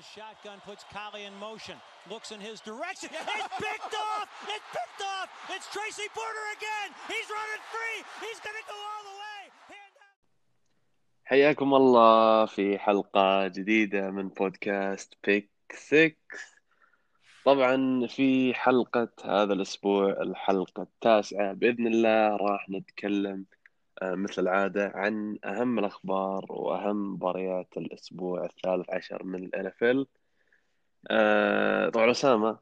the shotgun, puts Collie in motion, looks in his direction. It's picked off! It's picked off! It's Tracy Porter again! He's running free! He's going to go all the way! حياكم الله في حلقة جديدة من بودكاست بيك 6 طبعا في حلقة هذا الأسبوع الحلقة التاسعة بإذن الله راح نتكلم آه، مثل العادة عن أهم الأخبار وأهم مباريات الأسبوع الثالث عشر من ال NFL آه، طبعا أسامة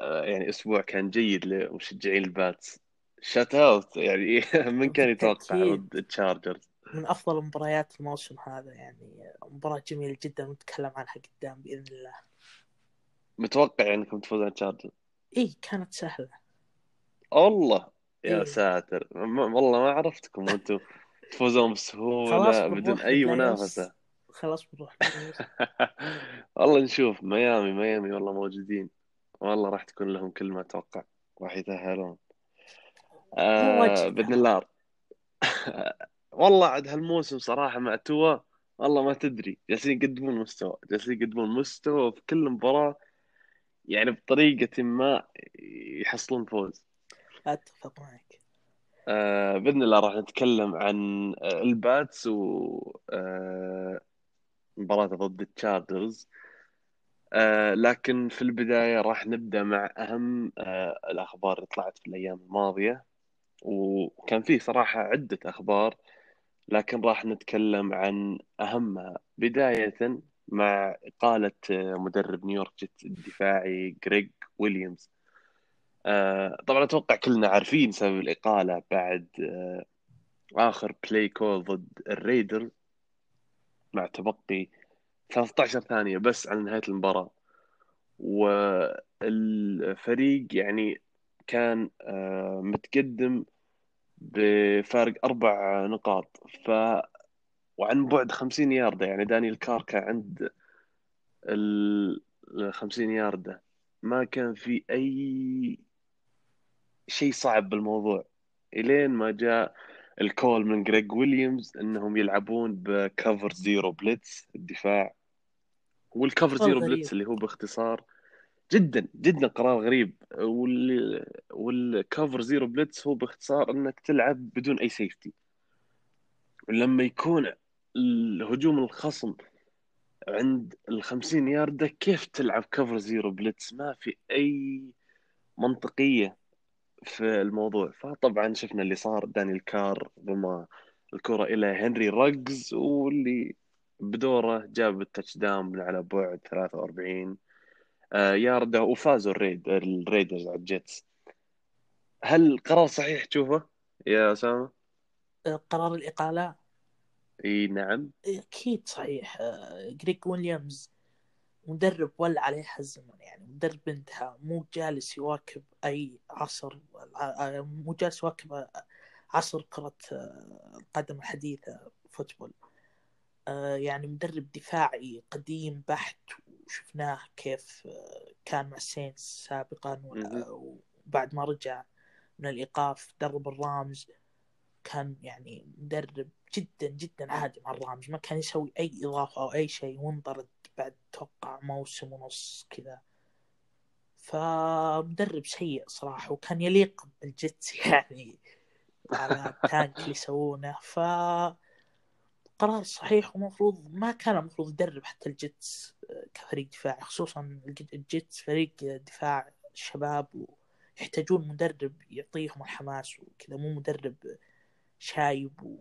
آه، يعني أسبوع كان جيد لمشجعين الباتس shutout يعني من كان يتوقع. ضد التشارجرز من أفضل مباريات الموسم هذا يعني مباراة جميلة جدا ونتكلم عنها قدام بإذن الله. متوقع يعني إنكم تفوزون على التشارجرز اي كانت سهلة. والله يا إيه. ساتر. ما- والله ما عرفتكم وأنتم تفوزون خلاص بسهولة بدون أوف. منافسة. خلاص بنروح. والله نشوف. ميامي ميامي والله موجودين. والله راح تكون لهم كلمة أتوقع. راح يتأهلون. آه. بإذن الله. والله عاد هالموسم صراحة مع توا والله ما تدري. جالسين يقدمون مستوى. جالسين يقدمون مستوى في كل مباراة. يعني بطريقة ما يحصلون فوز. أتفق معك. آه بإذن الله راح نتكلم عن آه، الباتس و آه مباراة ضد التشارجرز آه لكن في البداية راح نبدأ مع أهم آه الأخبار اللي طلعت في الأيام الماضية. وكان فيه صراحة عدة أخبار لكن راح نتكلم عن أهمها. بداية مع إقالة آه، مدرب نيويورك الدفاعي جريج ويليامز. طبعا أتوقع كلنا عارفين سبب الإقالة بعد آه آخر play call ضد الريدرز مع تبقي 13 ثانية بس على نهاية المباراة. والفريق يعني كان آه، متقدم بفارق أربع نقاط. ف وعن بعد 50 ياردة. يعني دانيال كار كان عند ال 50 ياردة. ما كان في أي شيء صعب بالموضوع. إلين ما جاء ال call من جريج ويليامز إنهم يلعبون ب cover zero blitz الدفاع. وال cover zero. blitz اللي هو باختصار جدا جدا قرار غريب. وال وال cover zero blitz هو باختصار إنك تلعب بدون أي safety ولما يكون الهجوم الخصم عند ال 50 ياردة كيف تلعب cover zero blitz ما في أي منطقية. في الموضوع. فطبعا شفنا اللي صار. دانيال كار رمى الكرة إلى هنري رجز واللي بدوره جاب ال touchdown على بعد 43 آه، ياردة وفازوا الريد الريدرز على الجيتس. هل القرار صحيح تشوفه يا أسامة؟ قرار الإقالة؟ إي نعم. أكيد صحيح. آه، جريك ويليامز. مدرب ولى عليه الزمن يعني مدرب انتهى مو جالس يواكب أي عصر مو جالس يواكب عصر كرة آه، القدم الحديثة football آه، يعني مدرب دفاعي قديم بحت وشفناه كيف آه، كان مع ال Saints سابقا. وبعد ما رجع من الإيقاف درب ال Rams كان يعني مدرب جدا جدا عادي مع ال Rams ما كان يسوي أي إضافة أو أي شيء وانطرد بعد توقع موسم ونص كذا. فمدرب سيء صراحة وكان يليق بال Jets يعني على ال tank اللي يسوونه. ف قرار صحيح ومفروض ما كان المفروض يدرب حتى ال Jets آه، كفريق دفاعي خصوصا الج- ال Jets فريق دفاع شباب ويحتاجون مدرب يعطيهم الحماس وكذا مو مدرب شايب و...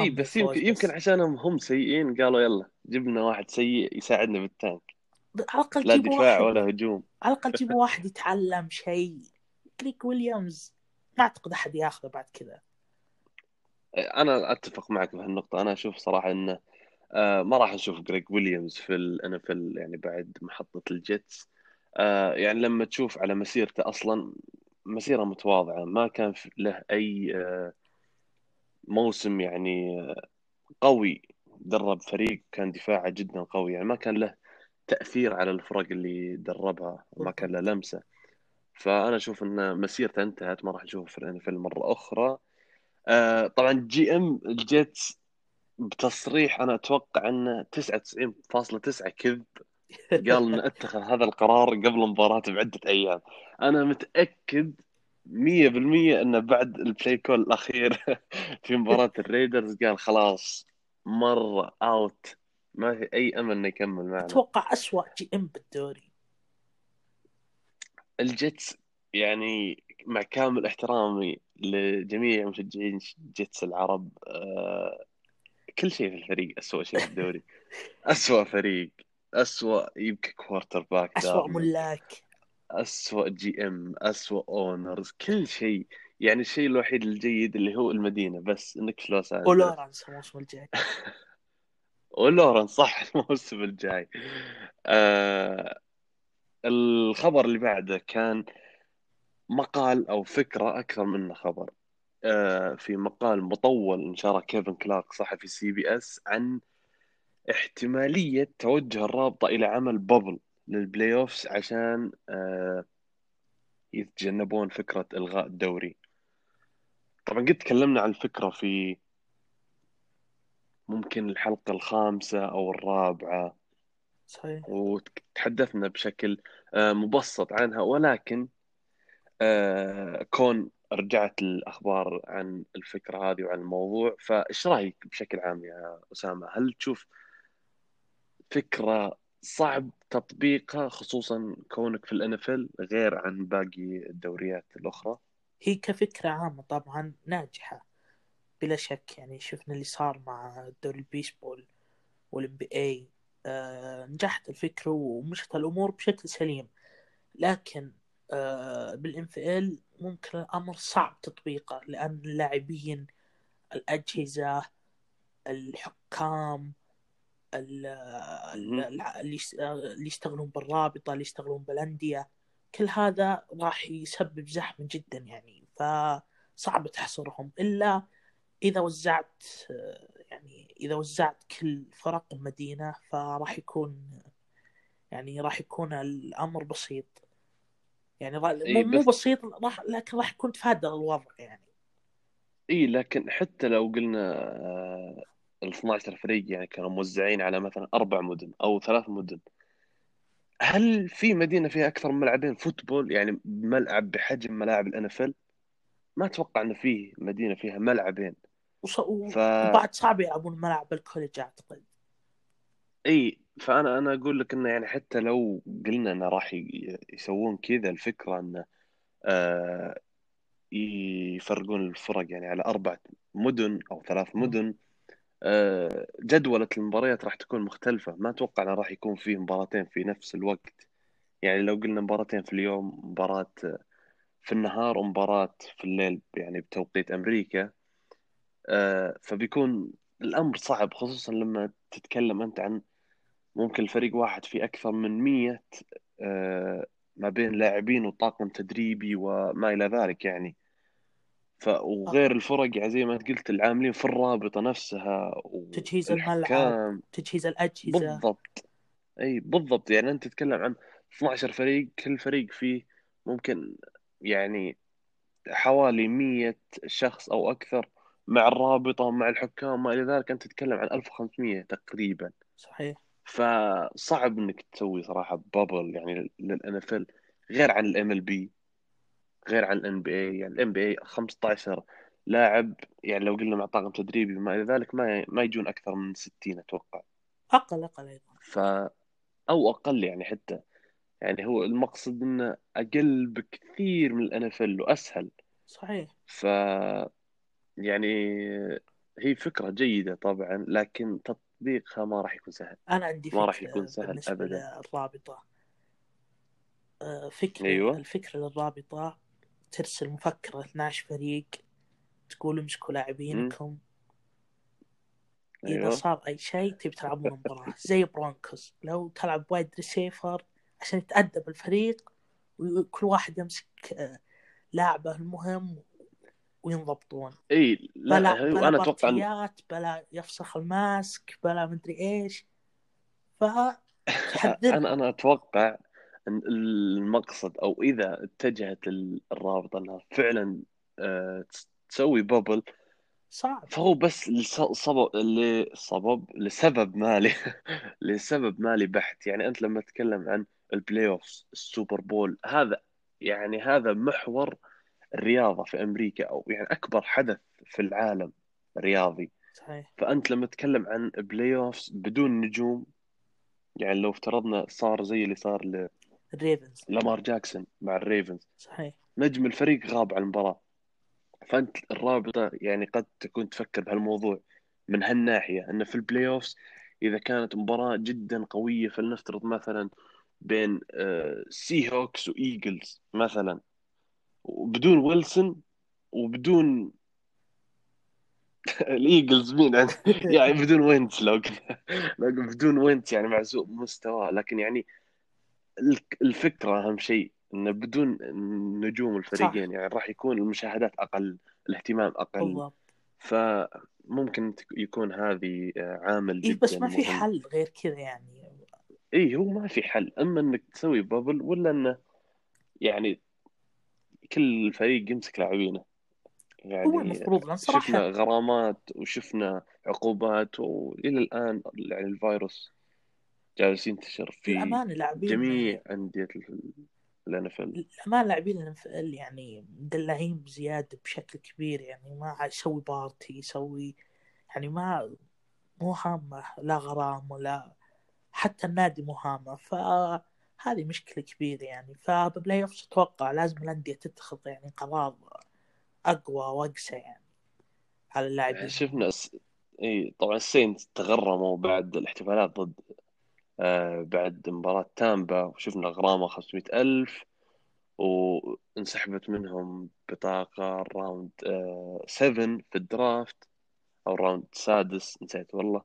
اي بس يمكن يمكن عشانهم هم سيئين قالوا يلا جبنا واحد سيء يساعدنا بال tank على الأقل لا دفاع واحد. ولا هجوم. على الأقل جيبوا واحد يتعلم شيء. جريج ويليامز ما أعتقد أحد ياخذه بعد كذا. أنا أتفق معك بهالنقطه أنا أشوف صراحة إنه آه، ما راح نشوف جريج ويليامز في ال NFL يعني بعد محطة ال Jets. آه، يعني لما تشوف على مسيرته أصلا مسيرة متواضعة ما كان له أي آه، موسم يعني قوي درب فريق كان دفاعه جدا قوي. يعني ما كان له تأثير على الفرق اللي دربها ما كان له لمسة. فأنا أشوف إن مسيرته انتهت ما راح نشوفه في ال NFL مرة أخرى. آه، طبعا GM ال Jets بتصريح أنا أتوقع انه 99.9 كذب. قال نتخذ هذا القرار قبل المباراة بعدة أيام. أنا متأكد مية بالمية أنه بعد ال play call الأخير في مباراة ال Raiders قال خلاص مرة out ما في أي أمل إنه يكمل معنا. أتوقع اسوء GM بالدوري. ال Jets يعني مع كامل احترامي لجميع مشجعين Jets العرب آه، كل شيء في الفريق أسوأ شيء في الدوري. أسوأ فريق أسوأ يمكن quarterback اسوء. ملاك. أسوأ GM أسوأ owners كل شيء. يعني الشيء الوحيد الجيد اللي هو المدينة بس إنك في لوس انجلوس ولورانس الموسم الجاي. ولورانس صح الموسم الجاي. آه الخبر اللي بعده كان مقال أو فكرة أكثر منه خبر. آه في مقال مطول نشره كيفن كلارك صحفي CBS عن احتمالية توجه الرابطة إلى عمل bubble لل playoffs عشان آه يتجنبون فكرة إلغاء الدوري. طبعا قد تكلمنا عن الفكرة في ممكن الحلقة الخامسة أو الرابعة. صحيح. وتحدثنا بشكل آه، مبسط عنها. ولكن آه، كون رجعت الأخبار عن الفكرة هذه وعن الموضوع فإيش رأيك بشكل عام يا أسامة؟ هل تشوف فكرة صعب تطبيقها خصوصا كونك في الانفل غير عن باقي الدوريات الأخرى. هي كفكرة عامة طبعا ناجحة بلا شك. يعني شفنا اللي صار مع دوري البيسبول والام اي آه نجحت الفكرة ومشت الأمور بشكل سليم. لكن آه ممكن الأمر صعب تطبيقه لأن اللاعبين الأجهزة الحكام ال- ال- اللي يشتغلون بالرابطة اللي يشتغلون بالأندية كل هذا راح يسبب زحمة جدا يعني. فصعب تحصرهم. إلا إذا وزعت يعني إذا وزعت كل فرق المدينة فراح يكون يعني راح يكون الأمر بسيط. يعني مو مو بس- بسيط راح لكن راح يكون تفادى الوضع يعني. إي لكن حتى لو قلنا ال 12 فريق يعني كانوا موزعين على مثلا أربع مدن أو ثلاث مدن. هل في مدينة فيها أكثر من ملعبين football؟ يعني ملعب بحجم ملاعب ال NFL ما أتوقع انه فيه مدينة فيها ملعبين. وص... ف وبعد صعب يلعبون ملعب ال college أعتقد. إي فانا أنا أقول لك إنه يعني حتى لو قلنا إنه راح يسوون كذا الفكرة انه آه يفرقون الفرق يعني على أربع مدن أو ثلاث. مدن. جدولة المباريات راح تكون مختلفة. ما أتوقع أنه راح يكون فيه مباراتين في نفس الوقت. يعني لو قلنا مباراتين في اليوم مباراة في النهار ومباراة في الليل يعني بتوقيت أمريكا آه، فبيكون الأمر صعب خصوصا لما تتكلم أنت عن ممكن الفريق واحد في أكثر من مية آه، ما بين لاعبين وطاقم تدريبي وما إلى ذلك. يعني ف وغير الفرق يعني زي ما أنت قلت العاملين في الرابطة نفسها تجهيز الملعب تجهيز الأجهزة. بالضبط. أي بالضبط. يعني أنت تتكلم عن 12 فريق كل فريق فيه ممكن يعني حوالي 100 شخص أو أكثر مع الرابطة مع الحكام ما إلى ذلك. أنت تتكلم عن 1500 تقريبا. صحيح. فصعب إنك تسوي صراحة bubble يعني لل NFL غير عن ال MLB غير عن ال NBA يعني ال NBA 15 لاعب يعني لو قلنا مع طاقم تدريبي وما إلى ذلك ما ما يجون أكثر من 60 أتوقع. أقل أقل أيضا. ف أو أقل يعني حتى. يعني هو المقصد إنه أقل بكثير من ال NFL وأسهل. صحيح. ف يعني هي فكرة جيدة طبعا لكن تطبيقها ما راح يكون سهل. أنا عندي ما راح يكون سهل بالنسبة أبداً. للرابطة. آه، فكرة أيوة. الفكرة للرابطة ترسل مفكرة 12 فريق تقول امسكوا لاعبينكم. إذا أيوه. صار أي شيء تبي تلعبون مباراة. زي برونكوز لو تلعب وايد ريسيفر عشان يتأدب الفريق وكل واحد يمسك آه، لاعبه المهم وينضبطون. إي لا بلا بلا أنا أتوقع بلا يفسخ الماسك بلا مدري إيش. فتحذر أنا أنا أتوقع المقصد أو إذا اتجهت ال- الرابطه إنها فعلا آه، تس- تسوي بابل صعب. فهو بس لسبب لسبب لسبب مالي لسبب مالي بحت يعني أنت لما تتكلم عن ال playoff ال Super Bowl هذا يعني هذا محور الرياضة في أمريكا أو يعني أكبر حدث في العالم رياضي. صحيح. فأنت لما تتكلم عن playoff بدون نجوم يعني لو افترضنا صار زي اللي صار ال Ravens. لامار جاكسون مع ال Ravens. صحيح. نجم الفريق غاب عن المباراة. فأنت الرابطة يعني قد تكون تفكر بهالموضوع من هالناحية أن في ال playoffs إذا كانت مباراة جدا قوية فلنفترض مثلا بين Seahawks و Eagles مثلا. وبدون ويلسون وبدون ال Eagles مين؟ يعني بدون وينتز لو بدون وينت يعني مع سوء مستوى لكن يعني الفكرة أهم شيء انه بدون نجوم الفريقين صح. يعني راح يكون المشاهدات أقل الاهتمام أقل. بالضبط. فممكن يكون هذه عامل إيه بس ما في حل غير كذا يعني. اي هو ما في حل. أما إنك تسوي bubble ولا إنه يعني كل فريق يمسك لاعبينه يعني هو المفروض صراحة شفنا غرامات وشفنا عقوبات والى الآن يعني الفيروس جالس ينتشر في الأمانة لاعبين جميع أندية ال NFL الأمانة لاعبين ال NFL يعني مدلعين بزيادة بشكل كبير يعني ما يسوي party يسوي يعني ما مو هامة لا غرام ولا حتى النادي مو هامة فهذه مشكلة كبيرة يعني ف playoff أتوقع لازم الأندية تتخذ يعني قرار أقوى وأقسى يعني على اللاعبين شفنا. إي طبعا السينت تغرموا بعد الاحتفالات ضد بعد مباراة تامبا وشفنا غرامة 500 ألف وانسحبت منهم بطاقة round 7 آه في ال draft أو round سادس نسيت والله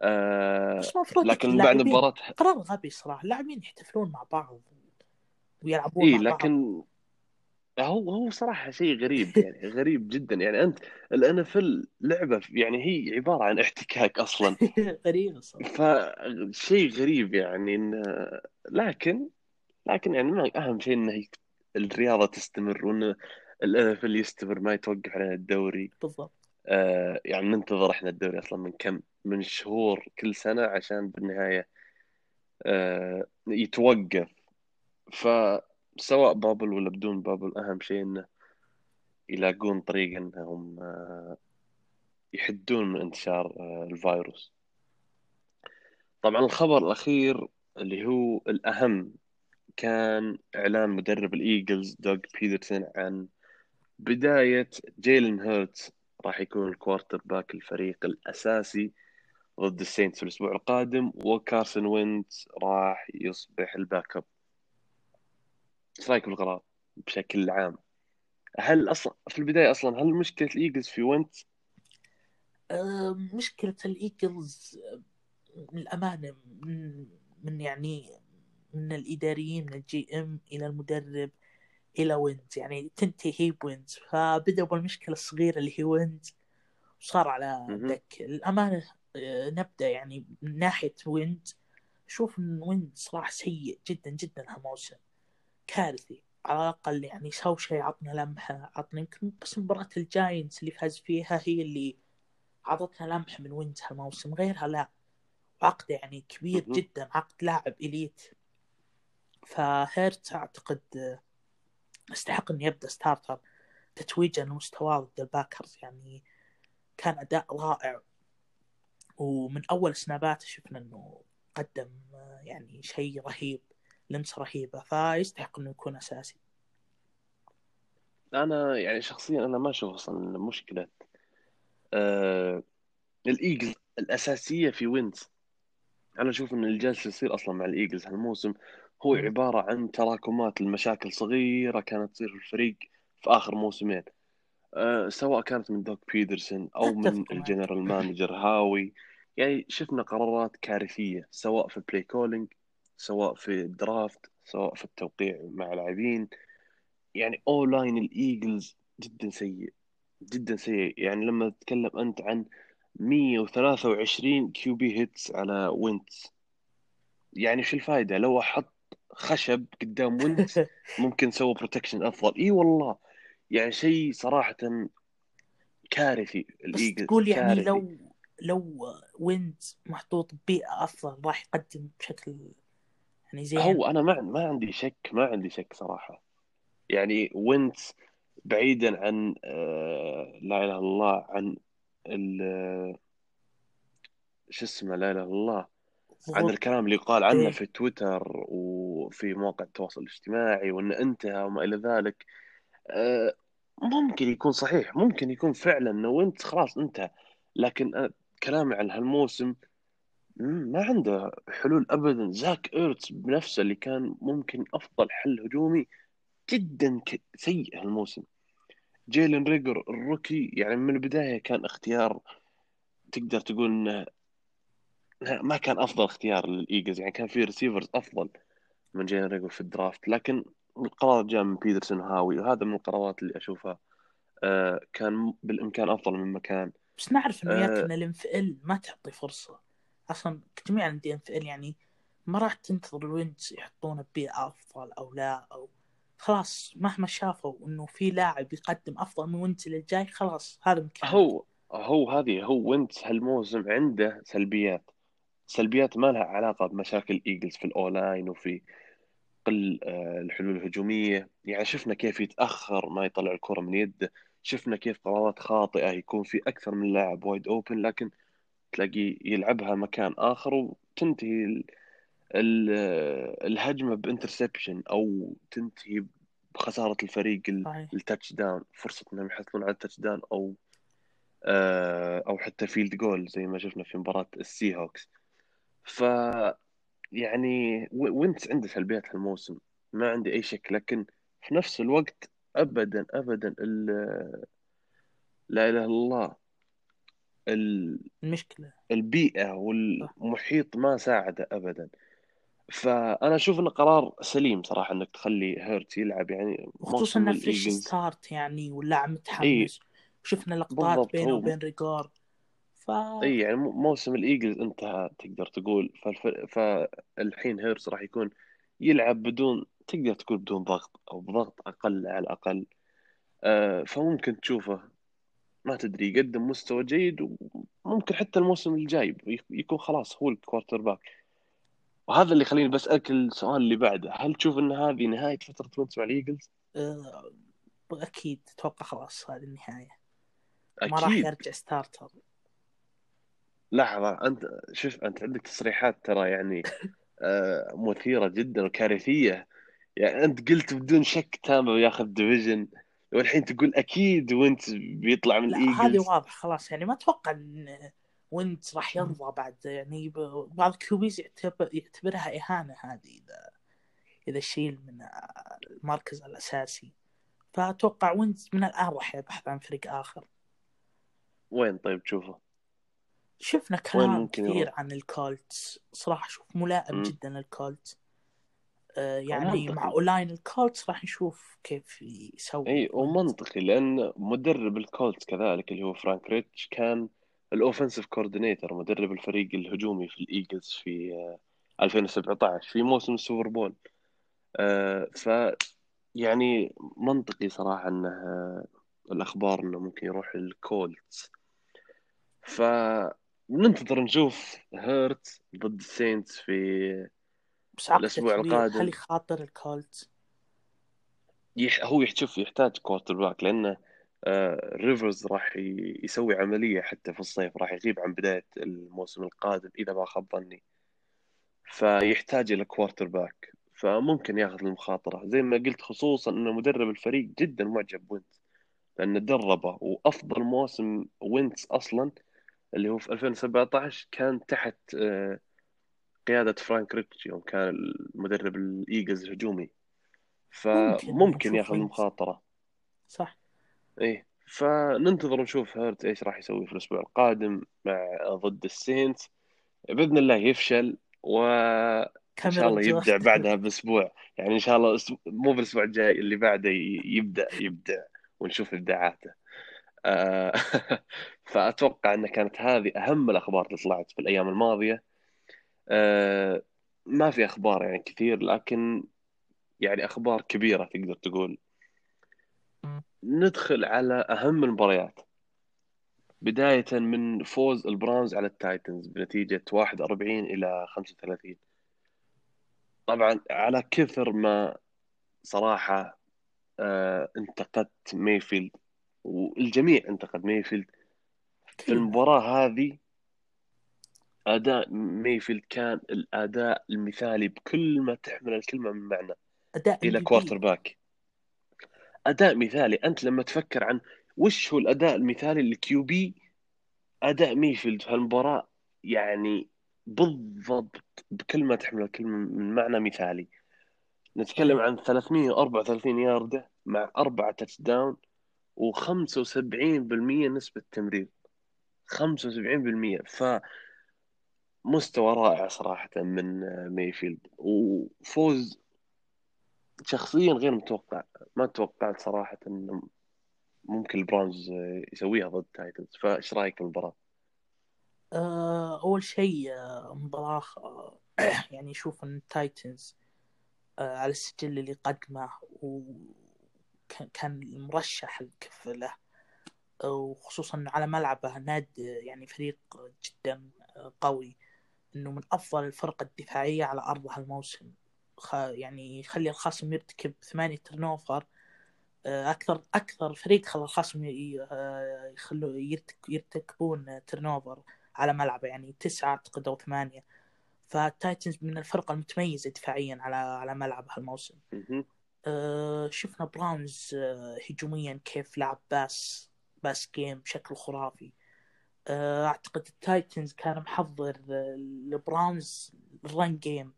آه لكن بعد مباراة قرار غبي صراحة اللاعبين يحتفلون مع بعض ويلعبون إيه مع لكن بعض. هو هو صراحة شيء غريب يعني غريب جدا يعني. أنت ال NFL لعبة يعني هي عبارة عن احتكاك أصلا. غريبة صراحة. فشيء غريب يعني إن لكن لكن يعني ما أهم شيء إنه الرياضة تستمر وإن الان اف يستمر ما يتوقف علينا الدوري. بالضبط. آه يعني ننتظر إحنا الدوري أصلا من كم من شهور كل سنة عشان بالنهاية آه يتوقف. ف سواء بابل ولا بدون بابل أهم شيء إنه يلاقون طريقة إنهم آه، يحدون من انتشار آه، الفيروس. طبعا الخبر الأخير اللي هو الأهم كان إعلان مدرب الإيجلز دوغ بيترسون عن بداية جيلن هيرتز راح يكون ال quarterback الفريق الأساسي ضد السينتس في الأسبوع القادم وكارسون وينتس راح يصبح ال backup. إيش رأيك بالقرار بشكل عام؟ هل أصلا في البداية أصلا هل مشكلة الإيجلز في وينت؟ أه مشكلة الإيجلز من الأمانة من, من يعني من الإداريين من ال GM إلى المدرب إلى وينز يعني تنتهي هي بوينز فبدأوا بالمشكلة الصغيرة اللي هي وينز وصار على دك. الامانه أه، نبدأ يعني من ناحية وينز أشوف إن وينز صراحة سيء جدا جدا هالموسم. كارثي على الأقل يعني سووا شيء عطنا لمحة عطنا يمكن بس مباراة الجاينتس اللي فاز فيها هي اللي عطتنا لمحة من وينز هالموسم غيرها لا. عقد يعني كبير جدا عقد لاعب elite. فهيرتس أعتقد يستحق أن يبدأ starter تتويجا لمستواه ضد الباكرز يعني كان أداء رائع. ومن أول سنابات شفنا أنه قدم يعني شيء رهيب. لمسة رهيبة فيستحق إنه يكون أساسي. أنا يعني شخصيا أنا ما أشوف أصلا مشكلة. آه الإيجلز الأساسية في وينز أنا أشوف إن اللي جالس يصير أصلا مع الإيجلز هالموسم هو عبارة عن تراكمات المشاكل صغيرة كانت تصير في الفريق في آخر موسمين. أه سواء كانت من دوك بيترسون أو من ال general manager هاوي. يعني شفنا قرارات كارثية سواء في ال play calling سواء في ال draft سواء في التوقيع مع لاعبين. يعني O-line الإيجلز جدا سيء جدا سيء. يعني لما تتكلم أنت عن 123 QB hits على وينتس يعني شو الفائده لو أحط خشب قدام وينتس ممكن سوى protection أفضل. إي والله. يعني شيء صراحة كارثي بس تقول يعني كارثي. لو لو وينز محطوط ببيئة أفضل راح يقدم بشكل يعني زين. هو أنا ما ما عندي شك ما عندي شك صراحة. يعني وينتس بعيدا عن آه، لا إله إلا الله عن ال- شو اسمه لا إله إلا الله عن الكلام اللي يقال عنه إيه. في تويتر وفي مواقع التواصل الاجتماعي وإنه انتهى وما إلى ذلك. آه، ممكن يكون صحيح ممكن يكون فعلا إنه وينتس خلاص انتهى. لكن أنا كلامي عن هالموسم مم، ما عنده حلول ابدا. زاك ايرتس بنفسه اللي كان ممكن أفضل حل هجومي جدا ك- سيء هالموسم. جيلن ريجر ال rookie يعني من البداية كان اختيار تقدر تقول إنه ما كان أفضل اختيار للإيجلز. يعني كان في receivers أفضل من جيلن ريجر في ال draft. لكن القرار جاء من بيترسون وهاوي وهذا من القرارات اللي أشوفها آه، كان بالإمكان أفضل مما كان. بس نعرف إنه آه، ياك إن ال NFL ما تعطي فرصة. أصلا جميع الأندية NFL يعني ما راح تنتظر الوينز يحطونه ببيئة أفضل أو لا أو خلاص مهما شافوا إنه في لاعب يقدم أفضل من وينز اللي جاي خلاص هذا مكانه. هو هو هذه هو وينتس هالموسم عنده سلبيات. سلبيات ما لها علاقة بمشاكل إيجلز في ال O-line وفي قل آه، الحلول الهجومية. يعني شفنا كيف يتأخر ما يطلع الكرة من يده. شفنا كيف قرارات خاطئة يكون في أكثر من لاعب wide open لكن تلاقيه يلعبها مكان آخر وتنتهي ال ال الهجمة ب interception أو تنتهي بخسارة الفريق ال touchdown فرصة إنهم يحصلون على ال touchdown أو آه، أو حتى field goal زي ما شفنا في مباراة السي هوكس ف يعني وينتس عنده سلبيات هالموسم ما عندي أي شك لكن في نفس الوقت ابدا ابدا لا إله إلا الله ال- المشكلة. البيئة صح. والمحيط ما ساعده ابدا. فأنا أشوف انه قرار سليم صراحة إنك تخلي هيرت يلعب يعني وخصوصا موسم انه fresh start يعني واللاعب متحمس. وشفنا لقطات بالضبط بينه وبين ريجار. ف إي يعني مو- موسم الإيجلز انتهى تقدر تقول. فالف... فالحين هيرتس راح يكون يلعب بدون تقدر تقول بدون ضغط أو بضغط أقل على الأقل. آه فممكن تشوفه. ما تدري يقدم مستوى جيد وممكن حتى الموسم الجاي يكون خلاص هو ال quarterback وهذا اللي يخليني بسألك السؤال اللي بعده. هل تشوف إن هذه نهاية فترة وينتس مع الإيجلز؟ آه، أكيد. أتوقع خلاص هذه النهاية. ما راح يرجع starter لحظة انت شوف أنت عندك تصريحات ترى يعني آه مثيرة جدا وكارثية. يعني أنت قلت بدون شك تامر ياخذ division والحين تقول أكيد وينتس بيطلع من لا هذه الايجلز واضح خلاص يعني ما أتوقع إن وينتس راح يرضى بعد يعني بعض ال QBs يعتبر يعتبرها إهانة هذه إذا إذا شيل من المركز الأساسي فأتوقع وينتس من الان راح يبحث عن فريق آخر وين طيب تشوفه؟ شفنا كلام كثير يروح؟ عن الكولتس صراحة شوف ملائم مم. جدا للكولتس هو يعني مع O-line الكولتس راح نشوف كيف يسوي إي ومنطقي لأن مدرب الكولتس كذلك اللي هو فرانك ريتش كان ال offensive coordinator مدرب الفريق الهجومي في الإيجلز في آه، 2017 في موسم السوبر بول. آه، ف يعني منطقي صراحة إنه آه، الأخبار إنه ممكن يروح الكولتس فننتظر نشوف هيرتس ضد السينتس في بس الأسبوع كبير هل القادم يخاطر الكولتس؟ يح... هو يشوف يحتاج quarterback لأنه آه ريفرز راح. يسوي عملية حتى في الصيف راح يغيب عن بداية الموسم القادم إذا ما خاب ظني فيحتاج إلى quarterback فممكن ياخذ المخاطرة زي ما قلت خصوصا ان مدرب الفريق جدا معجب بوينتس لأنه دربه وأفضل موسم وينتس أصلا اللي هو في 2017 كان تحت آه، قيادة فرانك ريتش يوم كان المدرب الإيجلز الهجومي. ممكن فممكن ياخذ وينتس المخاطرة صح. إيه فننتظر نشوف هيرتس إيش راح يسوي في الأسبوع القادم مع ضد السينتس بإذن الله يفشل وإن شاء كاميرون الله يبدع بعدها بأسبوع. يعني إن شاء الله مو بالأسبوع الجاي اللي بعده ي- يبدأ يبدع ونشوف إبداعاته. آه، فأتوقع أن كانت هذه أهم الأخبار اللي طلعت في الأيام الماضية. آه، ما في أخبار يعني كثير لكن يعني أخبار كبيرة تقدر تقول. ندخل على أهم المباريات. بداية من فوز البراونز على التايتنز بنتيجة 41 إلى 35 طبعا على كثر ما صراحة آه انتقدت ميفيلد والجميع انتقد ميفيلد. في المباراة هذه أداء ميفيلد كان الأداء المثالي بكل ما تحمل الكلمة من معنى أداء MVP. quarterback أداء مثالي. أنت لما تفكر عن وش هو الأداء المثالي لل QB أداء ميفيلد في هالمباراة يعني بالضبط بكل ما تحمل الكلمة من معنى مثالي. نتكلم عن 334 ياردة مع أربعة touchdown و75% نسبة تمرير. 75% ف مستوى رائع صراحة من ميفيلد وفوز شخصيا غير متوقع ما توقعت صراحة إنه ممكن البرونز يسويها ضد تايتنز. فإيش رأيك بالمباراة؟ آه، أول شيء آه، مباراة آه، يعني أشوف إن التايتنز على السجل اللي قدمه وكان مرشح آه، وخصوصا على ملعبه ناد يعني فريق جدا قوي. إنه من أفضل الفرق الدفاعية على أرض هالموسم. خ- يعني يخلي الخصم يرتكب ثمانية turnover آه، أكثر أكثر فريق خلى الخصم ي- آه، يخلوا يرتك- يرتكبون turnover على ملعبه يعني تسعة أعتقد أو ثمانية. فالتايتنز من الفرق المتميزة دفاعيا على على ملعب هالموسم. أه شفنا براونز هجوميا كيف لعب pass pass game بشكل خرافي. أه أعتقد التايتنز كان محضر آه، البراونز ال run game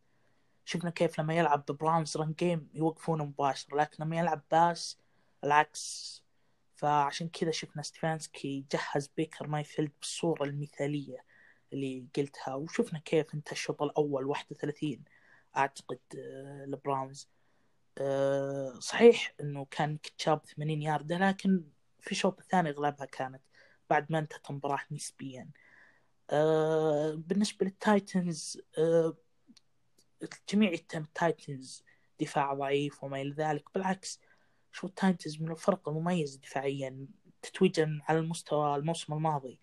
شفنا كيف لما يلعب البراونز run game يوقفونه مباشرة لكن لما يلعب pass العكس. فعشان كذا شفنا ستيفانسكي جهز بيكر مايفيلد بالصورة المثالية اللي قلتها وشفنا كيف انتهى الشوط الأول 31 أعتقد آه، البراونز آه، صحيح إنه كان نيك تشاب 80 ياردة لكن في الشوط الثاني أغلبها كانت بعد ما انتهت المباراة نسبيا. آه، بالنسبة للتايتنز آه، الجميع يتهم التايتنز دفاع ضعيف وما إلى ذلك. بالعكس شوف التايتنز من الفرق المميزة دفاعيا تتويجا على المستوى الموسم الماضي.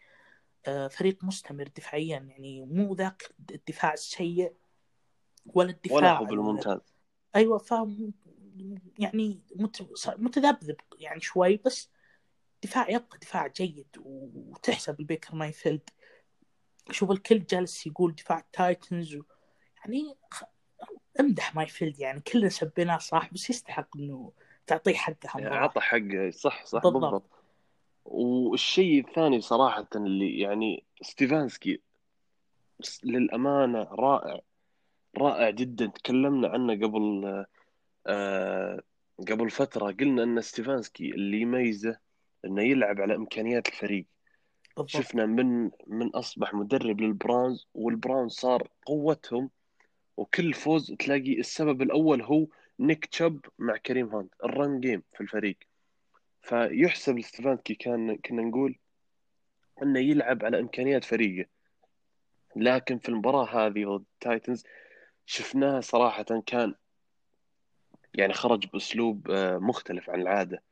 آه، فريق مستمر دفاعيا يعني مو ذاك الدفاع السيء ولا الدفاع ولا هو ال- بالممتاز أيوه فاهم يعني مت- متذبذب يعني شوي بس دفاع يبقى دفاع جيد وتحسب البيكر مايفيلد شوف الكل جالس يقول دفاع التايتنز و... يعني امدح مايفيلد يعني كلنا سبيناه صح بس يستحق إنه تعطيه حقه عطى حقه. صح صح بالضبط. بالضبط. والشيء الثاني صراحة اللي يعني ستيفانسكي للأمانة رائع رائع جدا. تكلمنا عنه قبل آه قبل فترة. قلنا أن ستيفانسكي اللي يميزه أنه يلعب على إمكانيات الفريق. بالضبط. شفنا من من أصبح مدرب للبراونز والبراونز صار قوتهم وكل فوز تلاقي السبب الأول هو نيك تشب مع كريم هانت ال run game في الفريق. فيحسب لستيفانسكي كان كنا نقول إنه يلعب على إمكانيات فريقه. لكن في المباراة هذه ضد التايتنز شفناه صراحة كان يعني خرج بأسلوب آه، مختلف عن العادة.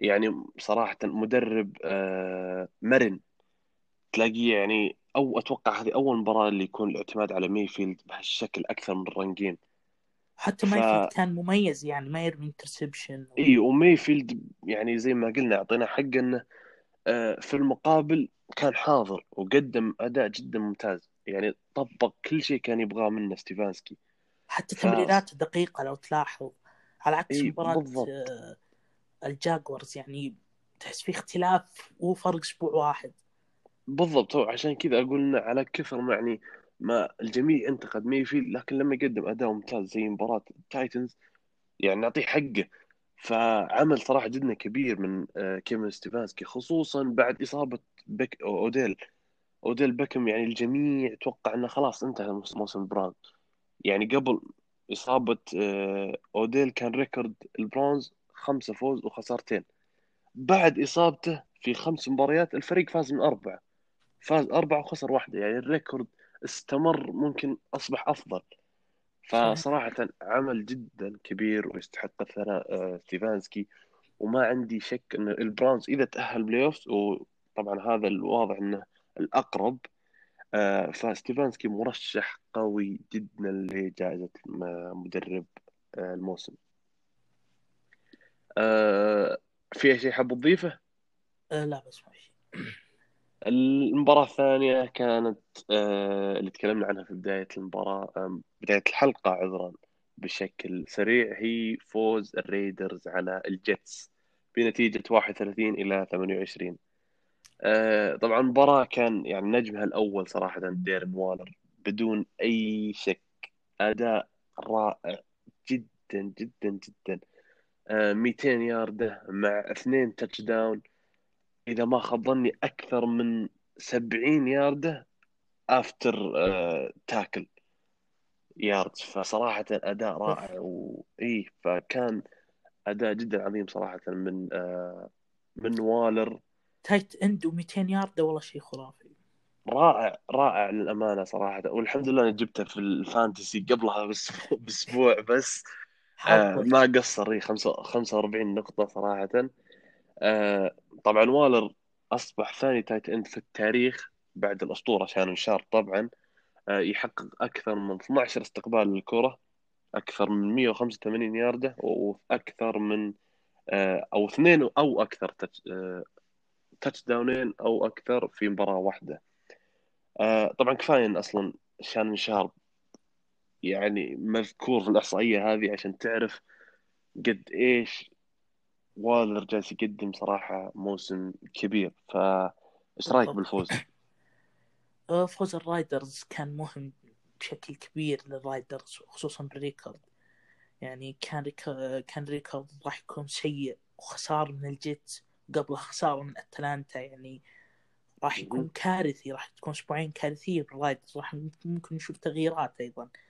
يعني صراحة مدرب آه، مرن. تلاقيه يعني أو أتوقع هذه أول مباراة اللي يكون الاعتماد على ميفيلد بهالشكل أكثر من ال run game حتى ف- مايفيلد كان مميز يعني ما يرمي interception إي وميفيلد يعني زي ما قلنا أعطينا حق إنه آه، في المقابل كان حاضر وقدم أداء جدا ممتاز. يعني طبق كل شيء كان يبغاه منه ستيفانسكي. حتى ف- تمريراته دقيقة لو تلاحظ. على عكس إي، مباراة بالضبط. الجاقوارز يعني تحس في اختلاف وفرق أسبوع واحد. بالضبط هو عشان كذا أقول إنه على كثر ما يعني ما الجميع انتقد ميفيلد لكن لما يقدم أداء ممتاز زي مباراة التايتنز يعني نعطيه حقه. فعمل صراحة جدا كبير من آه، كيفن ستيفانسكي خصوصا بعد إصابة بيك أوديل. أوديل بيكهام يعني الجميع توقع أنه خلاص انتهى موسم البراونز يعني قبل إصابة آه، أوديل كان record البراونز خمسة فوز وخسارتين. بعد إصابته في خمس مباريات الفريق فاز من أربعة. فاز أربعة وخسر واحدة. يعني ال record استمر ممكن أصبح أفضل. فصراحة عمل جدا كبير ويستحق الثناء آه، ستيفانسكي. وما عندي شك أن البراونز إذا تأهل playoffs طبعا هذا الواضح إنه الأقرب آه، فستيفانسكي مرشح قوي جدا لجائزة مدرب آه، الموسم. آه، في شيء حاب تضيفه؟ آه لا بس ما في المباراة الثانية كانت آه، اللي تكلمنا عنها في بداية المباراة آه، بداية الحلقة عذرا بشكل سريع. هي فوز الريدرز على الجيتس بنتيجة 31 إلى 28 آه، طبعا المباراة كان يعني نجمها الأول صراحة دارين والر بدون أي شك. أداء رائع جدا جدا جدا. 200 ياردة مع اثنين touchdown إذا ما خاب ظني أكثر من 70 ياردة after tackle yards فصراحة أداء رائع وإيه فكان أداء جدا عظيم صراحة من آه، من والر. tight end و200 ياردة والله شيء خرافي. رائع رائع للأمانة صراحة. والحمد لله أنا جبته في ال fantasy قبلها بس بأسبوع بس. آه ما قصر هي 45 نقطة صراحة. آه طبعا والر أصبح ثاني tight end في التاريخ بعد الأسطورة شانون شارب طبعا. آه يحقق أكثر من 12 استقبال للكرة أكثر من 185 ياردة وأكثر من آه أو اثنين أو أكثر touch آه touchdown ين أو أكثر في مباراة واحدة. آه طبعا كفاية إن أصلا شانون شارب يعني مذكور في الإحصائية هذه عشان تعرف قد إيش والر جالس يقدم صراحة موسم كبير. فايش رأيك بالضبط. بالفوز؟ آه، فوز الرايدرز كان مهم بشكل كبير للرايدرز خصوصا بال record يعني كان record كان record راح يكون سيء وخسارة من الجيتس قبل خسارة من أتلانتا. يعني راح يكون. كارثي راح تكون أسبوعين كارثية بالرايدرز. راح ممكن نشوف تغييرات أيضا. آه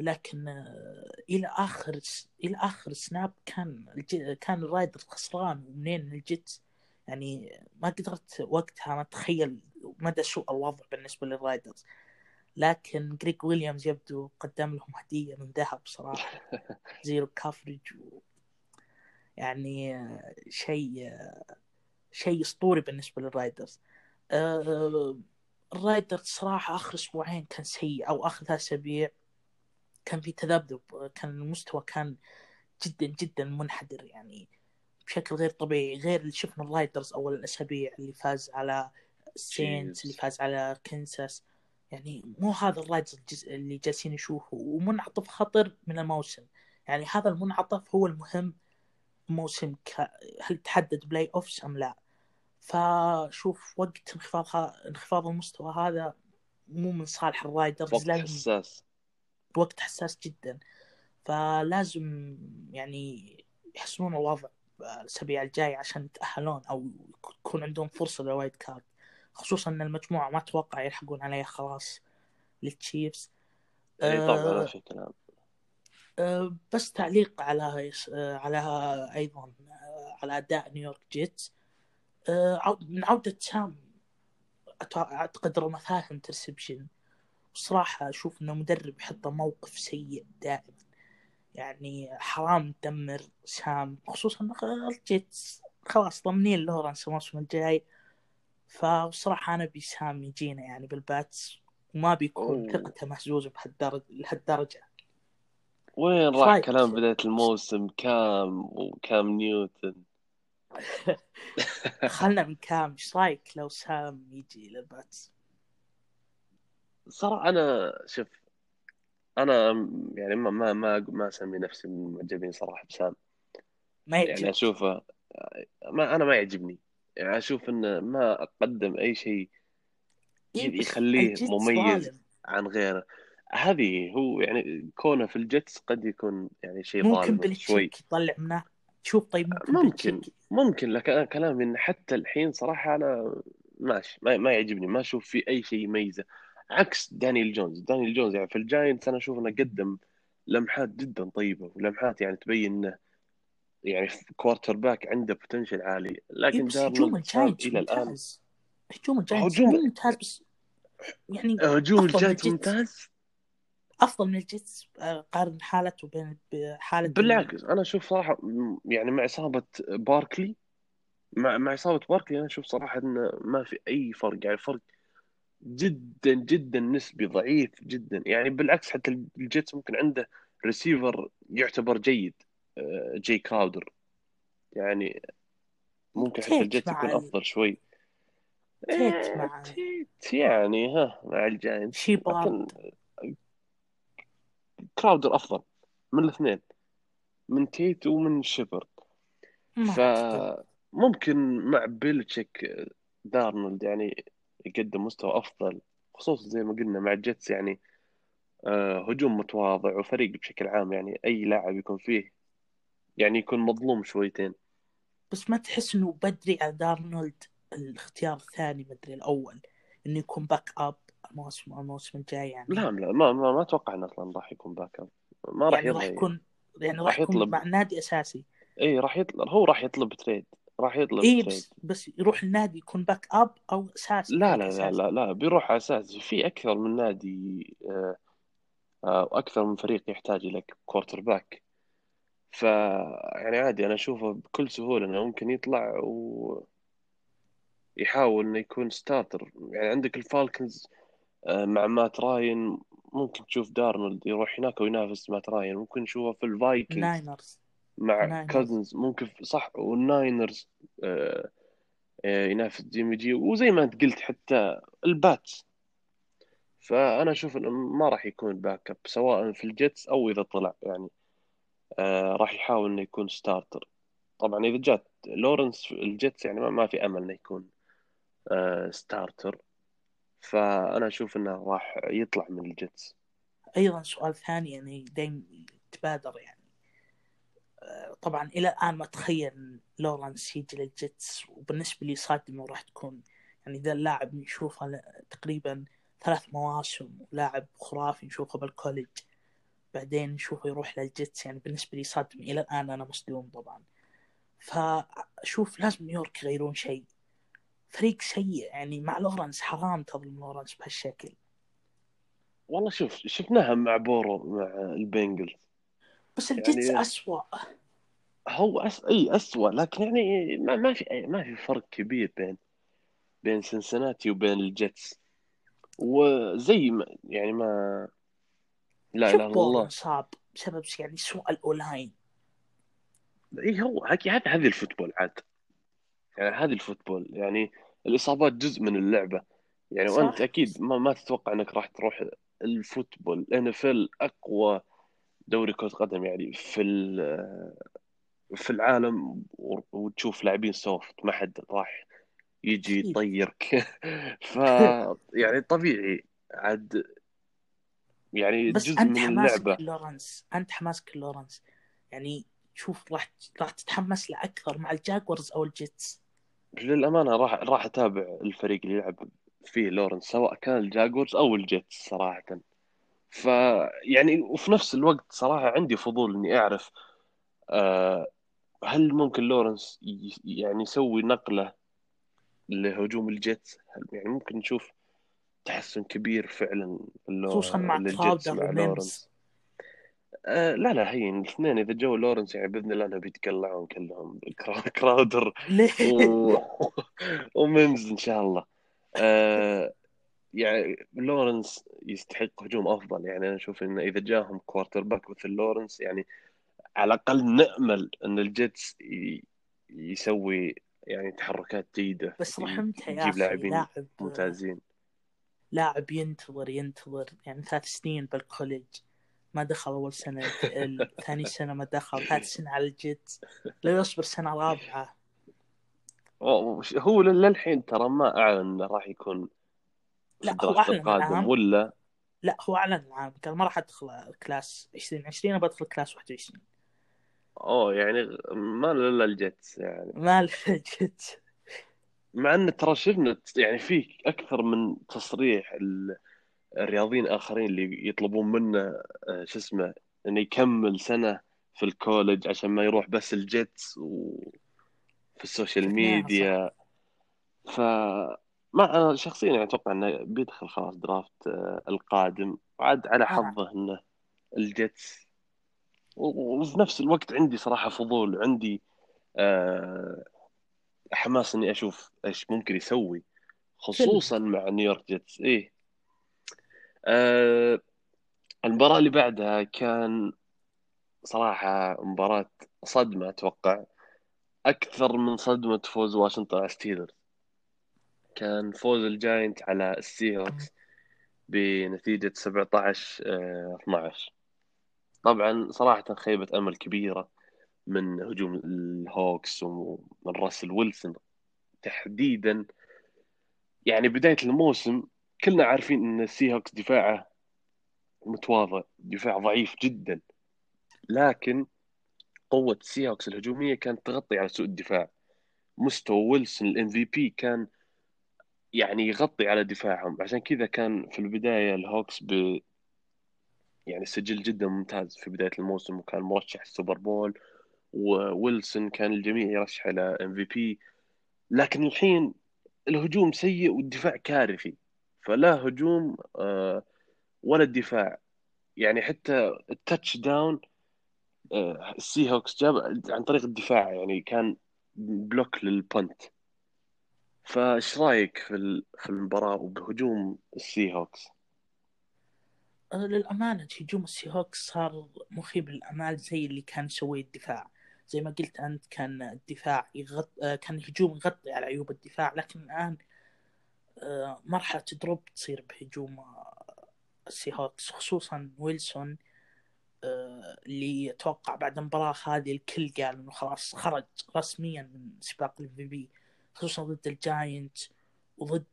لكن آه إلى آخر إلى آخر snap كان الج... كان الرايدرز خسران وwinning الجيتس يعني ما قدرت وقتها ما اتخيل مدى سوء الوضع بالنسبة للرايدرز. لكن جريك ويليامز يبدو قدم لهم هدية من ذهب صراحة. zero coverage و... يعني آه، شيء آه، شيء أسطوري بالنسبة للرايدرز. آه، الرايدرز صراحة آخر أسبوعين كان سيء أو آخر ثلاث أسابيع كان في تذبذب كان المستوى كان جدا جدا منحدر يعني بشكل غير طبيعي غير اللي شفنا الرايدرز أول الأسابيع اللي فاز على السينتس. اللي فاز على كنساس يعني مو هذا الرايدرز اللي جالسين نشوفه ومنعطف خطر من الموسم يعني هذا المنعطف هو المهم موسم ك... هل تحدد playoffs أم لا فشوف وقت انخفاض. انخفاض المستوى هذا مو من صالح الرايدرز وقت لازم حساس وقت حساس جدا. فلازم يعني يحسنون الوضع الأسابيع الجاية عشان يتأهلون أو يكون عندهم فرصة لل wild card. خصوصا إن المجموعة ما أتوقع يلحقون عليها خلاص للتشيفز. طبعا آه، أه، بس تعليق على أه، على أيضا أه، على أداء نيويورك جيتس. أه، من عودة سام أعتقد رمى ثلاث interception بصراحة أشوف إنه مدرب يحط موقف سيء دائما يعني حرام تدمر سام خصوصا الجيتس خلاص ضامنين لورنس الموسم الجاي. فبصراحة أنا أبي سام يجينا يعني بالباتس وما بيكون. ثقته مهزوزه بهالدرجه لهالدرجة. وين راح رأيك؟ كلام بداية الموسم؟ كام وكام نيوتن؟ خلنا من كام. إيش رأيك لو سام يجي للباتس صراحة أنا شوف أنا يعني ما ما ما ما أسمي نفسي من المعجبين صراحة بسام. ما يعني يعجبك أشوفه ما أنا ما يعجبني. يعني أشوف إنه ما قدم أي شيء يخليه مميز عن غيره. هذه هو يعني كونه في الجيتس قد يكون يعني شيء ممكن ظالم شوي. بلتشيك يطلع منه. شوف طيب ممكن, ممكن ممكن. لكن أنا كلامي إن حتى الحين صراحة أنا ماشي ما, ما يعجبني. ما أشوف في أي شيء يميزه. عكس دانيال جونز. دانيال جونز يعني في الجاينتس أنا أشوف إنه قدم لمحات جدا طيبة ولمحات يعني تبين إنه يعني quarterback عنده potential عالي. لكن هجوم الجاينتس الآن. ممتاز. هجوم الجاينتس ممتاز. بس يعني هجوم الجاينتس. ممتاز؟ أفضل من الجيتس آه، قارن حالته بين بحالة بالعكس أنا أشوف صراحة م- يعني مع إصابة باركلي مع مع إصابة باركلي أنا أشوف صراحة إنه ما في أي فرق. يعني فرق جدا جدا نسبي ضعيف جدا. يعني بالعكس حتى الجيتس ممكن عنده ريسيفر يعتبر جيد آه، جاي كراودر يعني ممكن حتى الجيتس يكون أفضل شوي. تيت مع تيت يعني ها مع الجاينتس شي كراودر أفضل من الاثنين من تيت ومن شيبرد فممكن مع بيلتشيك دارنولد. يعني يقدم مستوى أفضل خصوصا زي ما قلنا مع الجيتس يعني آه، هجوم متواضع وفريق بشكل عام يعني أي لاعب يكون فيه يعني يكون مظلوم شويتين. بس ما تحس إنه بدري على دارنولد الاختيار الثاني مدري الأول إنه يكون backup الموسم الموسم الجاي يعني؟ لا لا ما ما, ما أتوقع انه أصلا راح يكون backup ما راح يعني راح يكون يعني راح راح يكون يطلب. مع نادي أساسي. إي راح يطلب. هو راح يطلب trade راح يطلب اي بس بس يروح النادي يكون backup أو اساسي لا لا لا اساسي لا لا بيروح على أساس. في أكثر من نادي آه، آه، وأكثر من فريق يحتاج لك quarterback ف يعني عادي أنا أشوفه بكل سهولة إنه ممكن يطلع ويحاول إنه يكون starter يعني عندك الفالكنز آه، مع مات راين ممكن تشوف دارنولد يروح هناك وينافس مات راين. ممكن نشوفه في الفايكنجز ناينرز مع كازنز ممكن صح والناينرز آه، آه، ينافس جيمي جي وزي ما انت قلت حتى الباتس فأنا أشوف إنه ما راح يكون backup سواء في الجيتس أو إذا طلع يعني آه راح يحاول إنه يكون starter طبعا إذا جات لورنس في الجيتس يعني ما, في أمل إنه يكون آه starter فأنا أشوف إنه راح يطلع من الجيتس. أيضا سؤال ثاني يعني دايم يتبادر يعني. طبعا إلى الآن ما اتخيل إن لورنس يجي للجيتس وبالنسبة لي صادم انه راح تكون. يعني ذا اللاعب نشوفه تقريبا ثلاث مواسم ولاعب خرافي نشوفه بال college بعدين نشوفه يروح للجيتس يعني بالنسبة لي صادم إلى الآن أنا مصدوم طبعا. فأشوف لازم نيويورك يغيرون شيء. فريق سيء يعني مع لورنس حرام تظلم لورنس بهالشكل. والله شوف شفناها مع بورو مع البنجلز. بس الجيتس يعني أسوأ. هو أس... إي اسوء لكن يعني ما, ما في ما في فرق كبير بين بين سنسناتي وبين الجيتس وزي ما يعني ما لا إله إلا الله. انصاب بسبب يعني سوء ال O-line إي هو هذه هذه هذه ال football عاد. يعني هذه ال football يعني الإصابات جزء من اللعبة. يعني وأنت صح. أكيد ما, ما تتوقع إنك راح تروح ال football NFL أقوى دوري كرة قدم يعني في ال- في العالم وتشوف لاعبين soft ما حد راح يجي يطيرك. ف يعني طبيعي. عاد يعني بس جزء أنت من حماسك لورنس أنت حماسك لورنس يعني شوف راح راح تتحمس له أكثر مع الجاكورز أو الجيتس. للأمانة راح راح أتابع الفريق اللي يلعب فيه لورنس سواء كان الجاكورز أو الجيتس صراحة. ف يعني وفي نفس الوقت صراحة عندي فضول إني أعرف آه، هل ممكن لورنس يعني يسوي نقلة لهجوم الجيتس؟ هل يعني ممكن نشوف تحسن كبير فعلا خصوصا مع لورنس؟ آه لا لا هين الاثنين إذا جو لورنس يعني بإذن الله أنهم بيتقلعون كلهم كرا- كراودر و... وميمز إن شاء الله. آه يعني لورنس يستحق هجوم أفضل. يعني أنا أشوف إنه إذا جاهم quarterback مثل لورنس يعني على الأقل نأمل أن الجيتس يسوي يعني تحركات جيدة. بس رحمته يا يجيب لاعبين لاعب ممتازين. لاعب ينتظر ينتظر يعني ثلاث سنين بال college ما دخل أول سنة ثاني سنة ما دخل ثالث سنة على الجيتس. لا يصبر سنة رابعة. هو للحين ترى ما أنه راح يكون لا هو أعلن العام. ولا؟ لا هو أعلن العام. قال ما راح أدخل class 2020 أبى أدخل class 21 أوه يعني ما له إلا ال Jets يعني. ما له Jets مع أن ترى شفنا يعني في أكثر من تصريح ال- الرياضيين آخرين اللي يطلبون منه آه، شو اسمه إنه يكمل سنة في ال college عشان ما يروح بس ال Jets وفي ال social media. ف ما أنا شخصيا يعني أتوقع إنه بيدخل خلاص draft آه، القادم. وعاد على أنا حظه إنه ال Jets. و- وفي نفس الوقت عندي صراحة فضول عندي آه حماس إني أشوف إيش ممكن يسوي خصوصا مع نيويورك Jets. إيه. آه المباراة اللي بعدها كان صراحة مباراة صدمة أتوقع. أكثر من صدمة فوز واشنطن على Steelers. كان فوز ال Giants على ال Seahawks بنتيجة 17 آه 12 طبعا صراحة خيبة أمل كبيرة من هجوم ال Hawks ومن راسل ويلسون تحديدا. يعني بداية الموسم كلنا عارفين إن ال Seahawks دفاعه متواضع دفاع ضعيف جدا. لكن قوة ال Seahawks الهجومية كانت تغطي على سوء الدفاع. مستوى ويلسون ال MVP كان يعني يغطي على دفاعهم. عشان كذا كان في البداية ال Hawks ب يعني سجل جدا ممتاز في بداية الموسم وكان مرشح ال Super Bowl وويلسون كان الجميع يرشح لل MVP. لكن الحين الهجوم سيء والدفاع كارثي. فلا هجوم آه، ولا الدفاع. يعني حتى ال touchdown آه، ال Seahawks جاب عن طريق الدفاع يعني كان block لل punt فايش رأيك في في المباراة وبهجوم ال Seahawks؟ أه، للأمانة هجوم ال Seahawks صار مخيب للأمال زي اللي كان يسويه الدفاع زي ما قلت أنت كان الدفاع يغط... أه، كان الهجوم يغطي على عيوب الدفاع لكن الآن أه، مرحلة drop تصير بهجوم ال Seahawks خصوصا ويلسون اللي أتوقع بعد المباراة هذه الكل قال إنه خلاص خرج رسميا من سباق ال MVP خصوصا ضد ال Giants وضد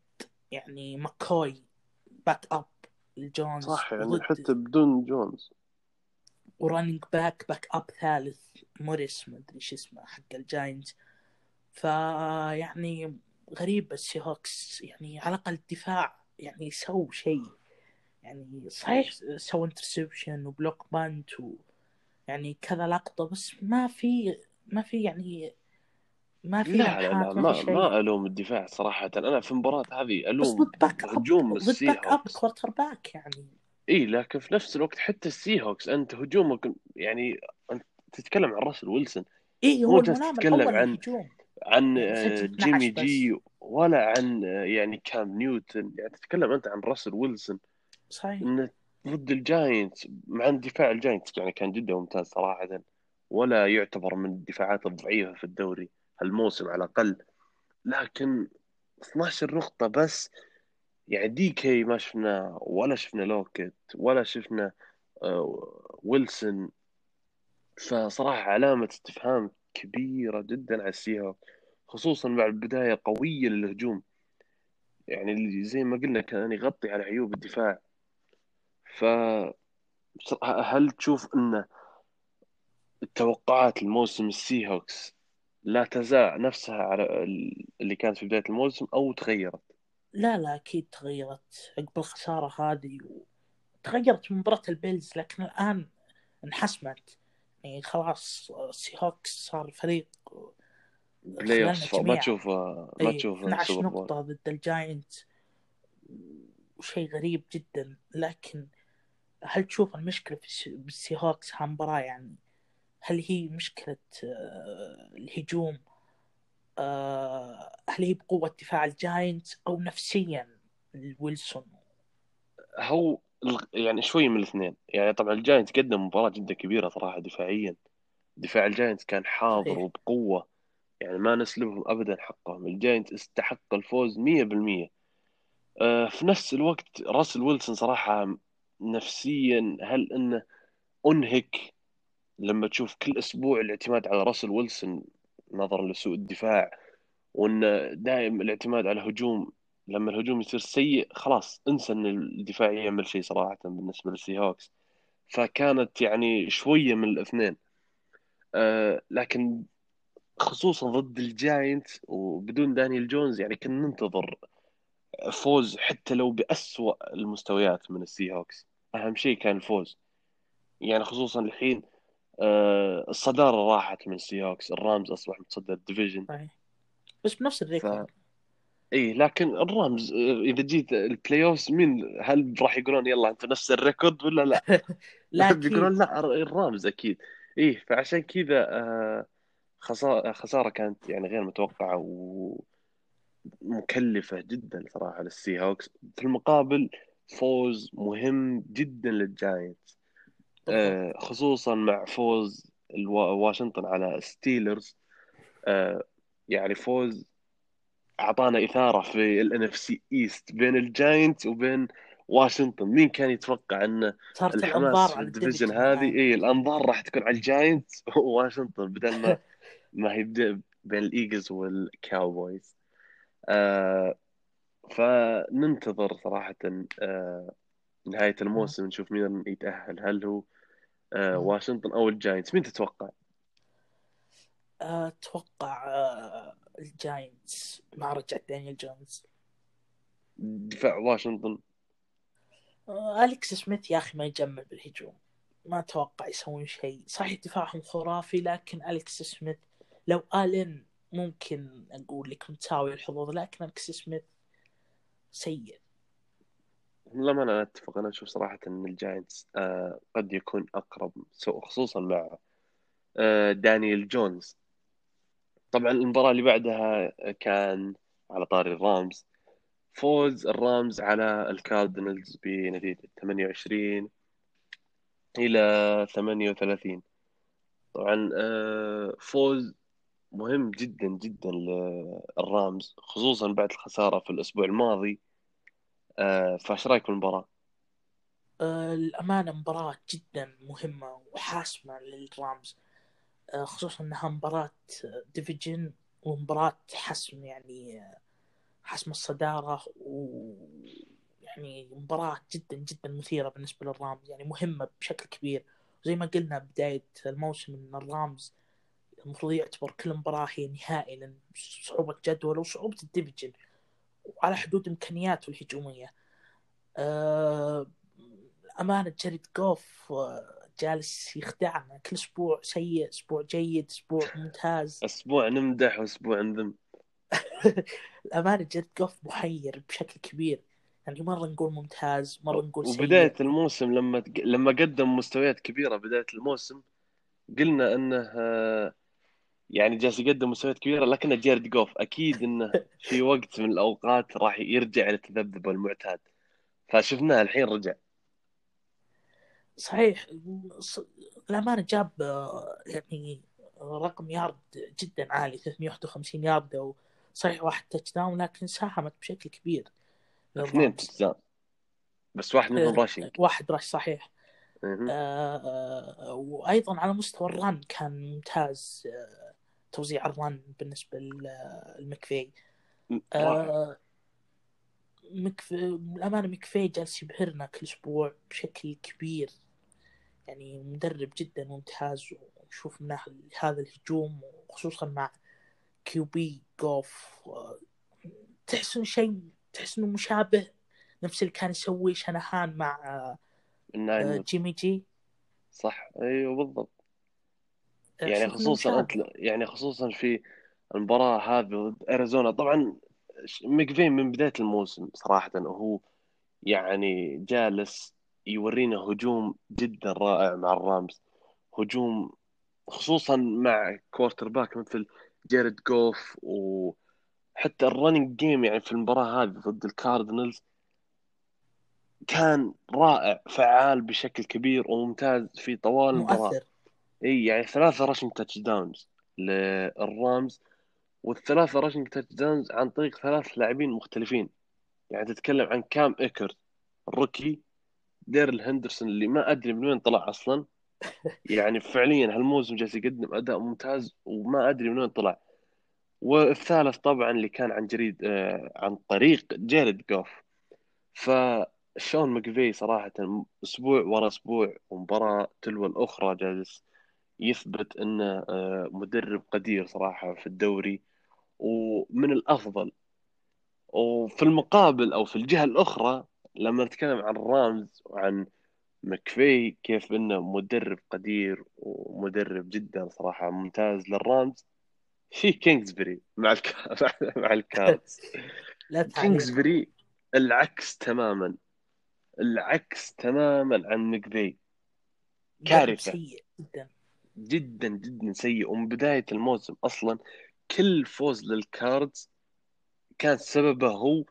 يعني ماكوي backup الجونز صح يعني حتى بدون جونز. و running back backup ثالث موريس ما أدري شو اسمه حق ال Giants. فيعني غريب ال Seahawks يعني على الأقل الدفاع يعني سووا شيء. يعني صحيح سووا interception و block punt و يعني كذا لقطة بس ما في ما في يعني ما في لا لا, لا ما, ما, ما ألوم الدفاع صراحة. أنا في المباراة هذه ألوم هجوم السي back up quarterback يعني. إي لكن في نفس الوقت حتى ال Seahawks أنت هجومك يعني أنت تتكلم عن راسل ويلسون. إي هو تتكلم عن الهجوم. عن يعني جيمي جي ولا عن يعني كام نيوتن. يعني تتكلم أنت عن راسل ويلسون. صحيح. انه ضد ال Giants مع إن دفاع ال Giants يعني كان جدا ممتاز صراحة ولا يعتبر من الدفاعات الضعيفة في الدوري. هالموسم على الأقل. لكن 12 نقطة بس يعني دي كي ما شفنا ولا شفنا لوكيت ولا شفنا آه، ويلسون. فصراحة علامة استفهام كبيرة جدا على السيها خصوصا مع البداية قوية للهجوم. يعني اللي زي ما قلنا كان يغطي على عيوب الدفاع. ف هل تشوف إن التوقعات الموسم ال Seahawks لا تزال نفسها على اللي كانت في بداية الموسم أو تغيرت. لا لا أكيد تغيرت عقب الخسارة هذه و... تغيرت من مباراة ال Bills لكن الآن انحسمت. يعني خلاص Seahawks صار فريق playoff ما تشوف ما تشوف 12 نقطة ضد ال Giants. وشيء غريب جدا لكن هل تشوف المشكلة في بال Seahawks هالمباراة يعني هل هي مشكلة آه، الهجوم آه، هل هي بقوة دفاع ال Giants أو نفسيا ويلسون هو يعني شوي من الاثنين. يعني طبعا ال Giants قدم مباراة جدا كبيرة صراحة دفاعيا. دفاع ال Giants كان حاضر. وبقوة. يعني ما نسلبهم أبدا حقهم. ال Giants استحق الفوز مية بالمية. آه، في نفس الوقت راسل ويلسون صراحة نفسيا هل إنه أنهك لما تشوف كل أسبوع الاعتماد على راسل ويلسون نظرا لسوء الدفاع وإن دائم الاعتماد على الهجوم لما الهجوم يصير سيء خلاص انسى إن الدفاع يعمل شيء صراحة بالنسبة لل Seahawks فكانت يعني شوية من الاثنين. أه لكن خصوصا ضد ال Giants وبدون دانيال جونز يعني كنا ننتظر فوز حتى لو بأسوأ المستويات من ال Seahawks أهم شيء كان الفوز. يعني خصوصا الحين آه الصدارة راحت من ال Seahawks ال Rams أصبح متصدر ال division بس بنفس ال record. ف... اي لكن ال Rams آه، إذا جيت ال playoff مين هل راح يقولون يلا أنت نفس الريكورد ولا لا؟ لا بيقولون لا ال Rams أكيد. اي فعشان كذا آه خسارة كانت يعني غير متوقعة ومكلفة جدا صراحة لل Seahawks في المقابل فوز مهم جدا لل Giants آه، خصوصا مع فوز واشنطن على Steelers آه، يعني فوز أعطانا إثارة في ال NFC East بين ال Giants وبين واشنطن. مين كان يتوقع أن صارت الحماس الأنظار في ال division ال division هذه. اي الأنظار راح تكون على ال Giants وواشنطن بدل ما ما هي بين ال Eagles وال Cowboys آه فننتظر صراحة آه نهاية الموسم نشوف مين يتأهل. هل هو آه. واشنطن أو ال Giants مين تتوقع؟ أتوقع آه، ال Giants. مع رجعة دانيال جونز دفاع واشنطن. آه، أليكس سميث يا أخي ما يجمل بالهجوم. ما أتوقع يسوون شيء. صحيح دفاعهم خرافي لكن أليكس سميث لو الين ممكن أقول لك متساوي الحظوظ لكن أليكس سميث سيء. لما أنا أتفق. أنا أشوف صراحة إن ال Giants آه قد يكون أقرب خصوصا مع آه دانيال جونز. طبعا المباراة اللي بعدها كان على طاري ال Rams. فوز ال Rams على ال Cardinals بنتيجة 28 إلى 38 طبعا آه، فوز مهم جدا جدا لل Rams خصوصا بعد الخسارة في الأسبوع الماضي. فايش رأيك بالمباراة؟ آه، الأمانة مباراة جدا مهمة وحاسمة لل Rams. آه، خصوصا أنها مباراة آه، division ومباراة حسم يعني آه، حسم الصدارة ويعني مباراة جدا جدا مثيرة بالنسبة لل Rams يعني مهمة بشكل كبير. زي ما قلنا بداية الموسم أن ال Rams المفروض يعتبر كل مباراة هي نهائي لأن صعوبة جدول وصعوبة الديفيجن. وعلى حدود إمكانياته الهجومية. آه، أمانة جاريد جوف آه، جالس يخدعنا كل أسبوع سيء أسبوع جيد أسبوع ممتاز. أسبوع نمدح وأسبوع نذم. الأمانة جاريد جوف محير بشكل كبير. يعني مرة نقول ممتاز مرة نقول سيء. وبداية الموسم لما لما قدم مستويات كبيرة بداية الموسم قلنا أنه آه، يعني جالس يقدم مستويات كبيرة لكنه جيرد جوف أكيد إنه في وقت من الأوقات راح يرجع إلى التذبذب المعتاد فشفناه الحين رجع. صحيح. الأمانة جاب آه، يعني رقم يارد جدا عالي 351 يارد صحيح واحد touchdown لكن ساهمت بشكل كبير. اثنين لل Rams. تجزاء بس واحد منهم آه، rushing واحد rush صحيح. مهم. آه، آه، وأيضا على مستوى ال run كان ممتاز. آه، توزيع ال run بالنسبة للمكفي رائع آه، الأمانة مكفي جالس يبهرنا كل أسبوع بشكل كبير. يعني مدرب جدا ممتاز ونشوف منه هذا الهجوم وخصوصا مع QB جوف تحس إنه شيء تحس إنه مشابه نفس اللي كان يسويه شنهان مع آه،. جيمي جي. صح. أيوه بالضبط. يعني خصوصا. انت يعني خصوصا في المباراة هذه ضد أريزونا. طبعا ش- ميكفي من بداية الموسم صراحة وهو يعني جالس يورينا هجوم جدا رائع مع ال Rams. هجوم خصوصا مع quarterback مثل جيرد جوف وحتى ال running game يعني في المباراة هذه ضد ال Cardinals كان رائع فعال بشكل كبير وممتاز في طوال المباراة. مؤثر. اي يعني ثلاثة rushing touchdowns لل Rams والثلاثة rushing touchdowns عن طريق ثلاث لاعبين مختلفين. يعني تتكلم عن كام ايكرز ال rookie ديرل هندرسون اللي ما أدري من وين طلع أصلا. يعني فعليا هالموسم جالس يقدم أداء ممتاز وما أدري من وين طلع. والثالث طبعا اللي كان عن جريد آه عن طريق جيرد جوف. فشون ماكفي صراحة أسبوع ورا أسبوع ومباراة تلو الأخرى جالس يثبت إنه آه، مدرب قدير صراحة في الدوري ومن الأفضل. وفي المقابل أو في الجهة الأخرى لما نتكلم عن ال Rams وعن مكفي كيف إنه مدرب قدير ومدرب جدا صراحة ممتاز لل Rams في كينغزبري مع الك... مع ال Cards لا تعليق كينغزبري العكس تماما. العكس تماما عن مكفي. سيء جدا. جدا جدا سيء. ومن بداية الموسم أصلا كل فوز لل Cards كان سببه هو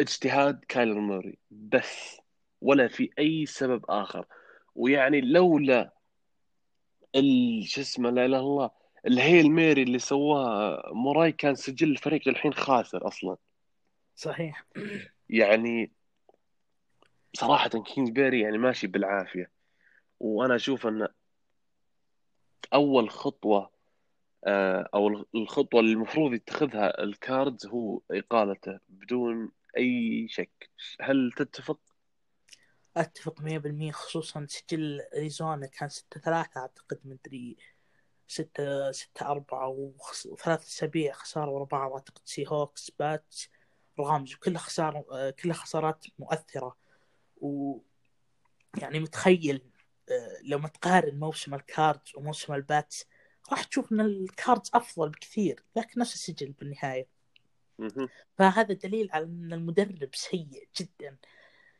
اجتهاد كايلر موري. بس ولا في أي سبب آخر. ويعني لولا ال- شو اسمه لا إله إلا الله ال Hail Mary اللي سواه موراي كان سجل الفريق الحين خاسر أصلا. صحيح. يعني صراحة كينغزبري يعني ماشي بالعافية. وأنا أشوف أن أول خطوة آه، أو الخطوة اللي المفروض يتخذها ال Cards هو إقالته بدون أي شك. هل تتفق؟ أتفق 100% خصوصا سجل اريزونا كان 6 3 أعتقد مدري 6 6 4 وثلاث أسابيع خسارة ورا بعض. أعتقد Seahawks Pats Rams وكلها خسارة كلها خسارات مؤثرة. و يعني متخيل آه، لما تقارن موسم ال Cards وموسم ال Pats راح تشوف إن ال Cards أفضل بكثير لكن نفس السجل بالنهاية. فهذا دليل على إن المدرب سيء جدا.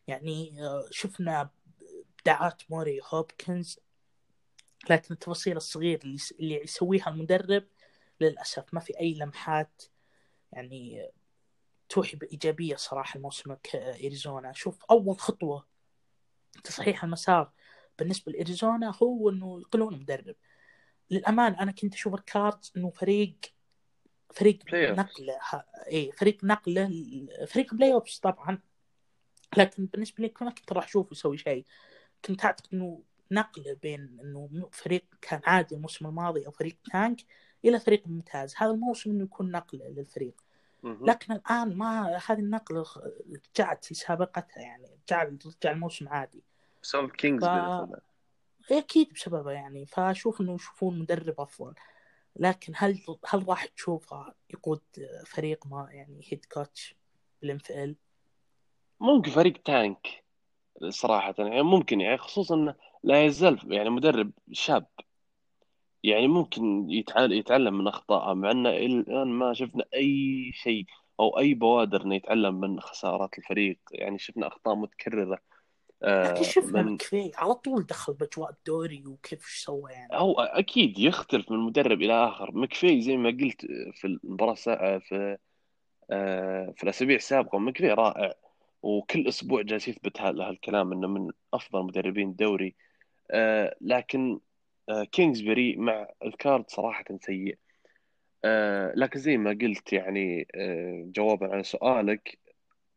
يعني آه، شفنا ابداعات موري وهوبكنز لكن التفاصيل الصغيرة اللي اللي يسويها المدرب للأسف ما في أي لمحات. يعني توحي بإيجابية صراحة الموسم إريزونا. شوف أول خطوة تصحيح المسار بالنسبة لاريزونا هو إنه يقلون مدرب. للامانه أنا كنت أشوف ال Cards إنه فريق فريق نقلة اي فريق نقلة فريق playoffs طبعا. لكن بالنسبة لي ما كنت راح أشوفه يسوي شيء. كنت أعتقد إنه نقلة بين إنه فريق كان عادي الموسم الماضي أو فريق tank إلى فريق ممتاز. هذا الموسم إنه يكون نقلة للفريق. لكن الآن ما هذه النقلة رجعت لسابقتها يعني رجع رجع الموسم عادي. بسبب كينجز ف... أكيد بسببه يعني فأشوف إنه يشوفون مدرب أفضل. لكن هل هل راح تشوفه يقود فريق ما يعني head coach بال NFL؟ ممكن فريق tank صراحة. يعني ممكن يعني خصوصا إنه لا يزال يعني مدرب شاب. يعني ممكن يتعلم من أخطائه مع إنه الآن ما شفنا أي شيء أو أي بوادر إنه يتعلم من خسارات الفريق. يعني شفنا أخطاء متكررة. لكن شفنا من... مكفي على طول دخل باجواء الدوري وكيف سوى يعني. هو أكيد يختلف من مدرب إلى آخر. مكفي زي ما قلت في المباراة في آه، في الأسابيع السابقة مكفي رائع. وكل أسبوع جالس يثبت هذا الكلام إنه من أفضل مدربين الدوري آه، لكن كينجزبري مع الكارد صراحة سيء. لكن زي ما قلت يعني جوابا على سؤالك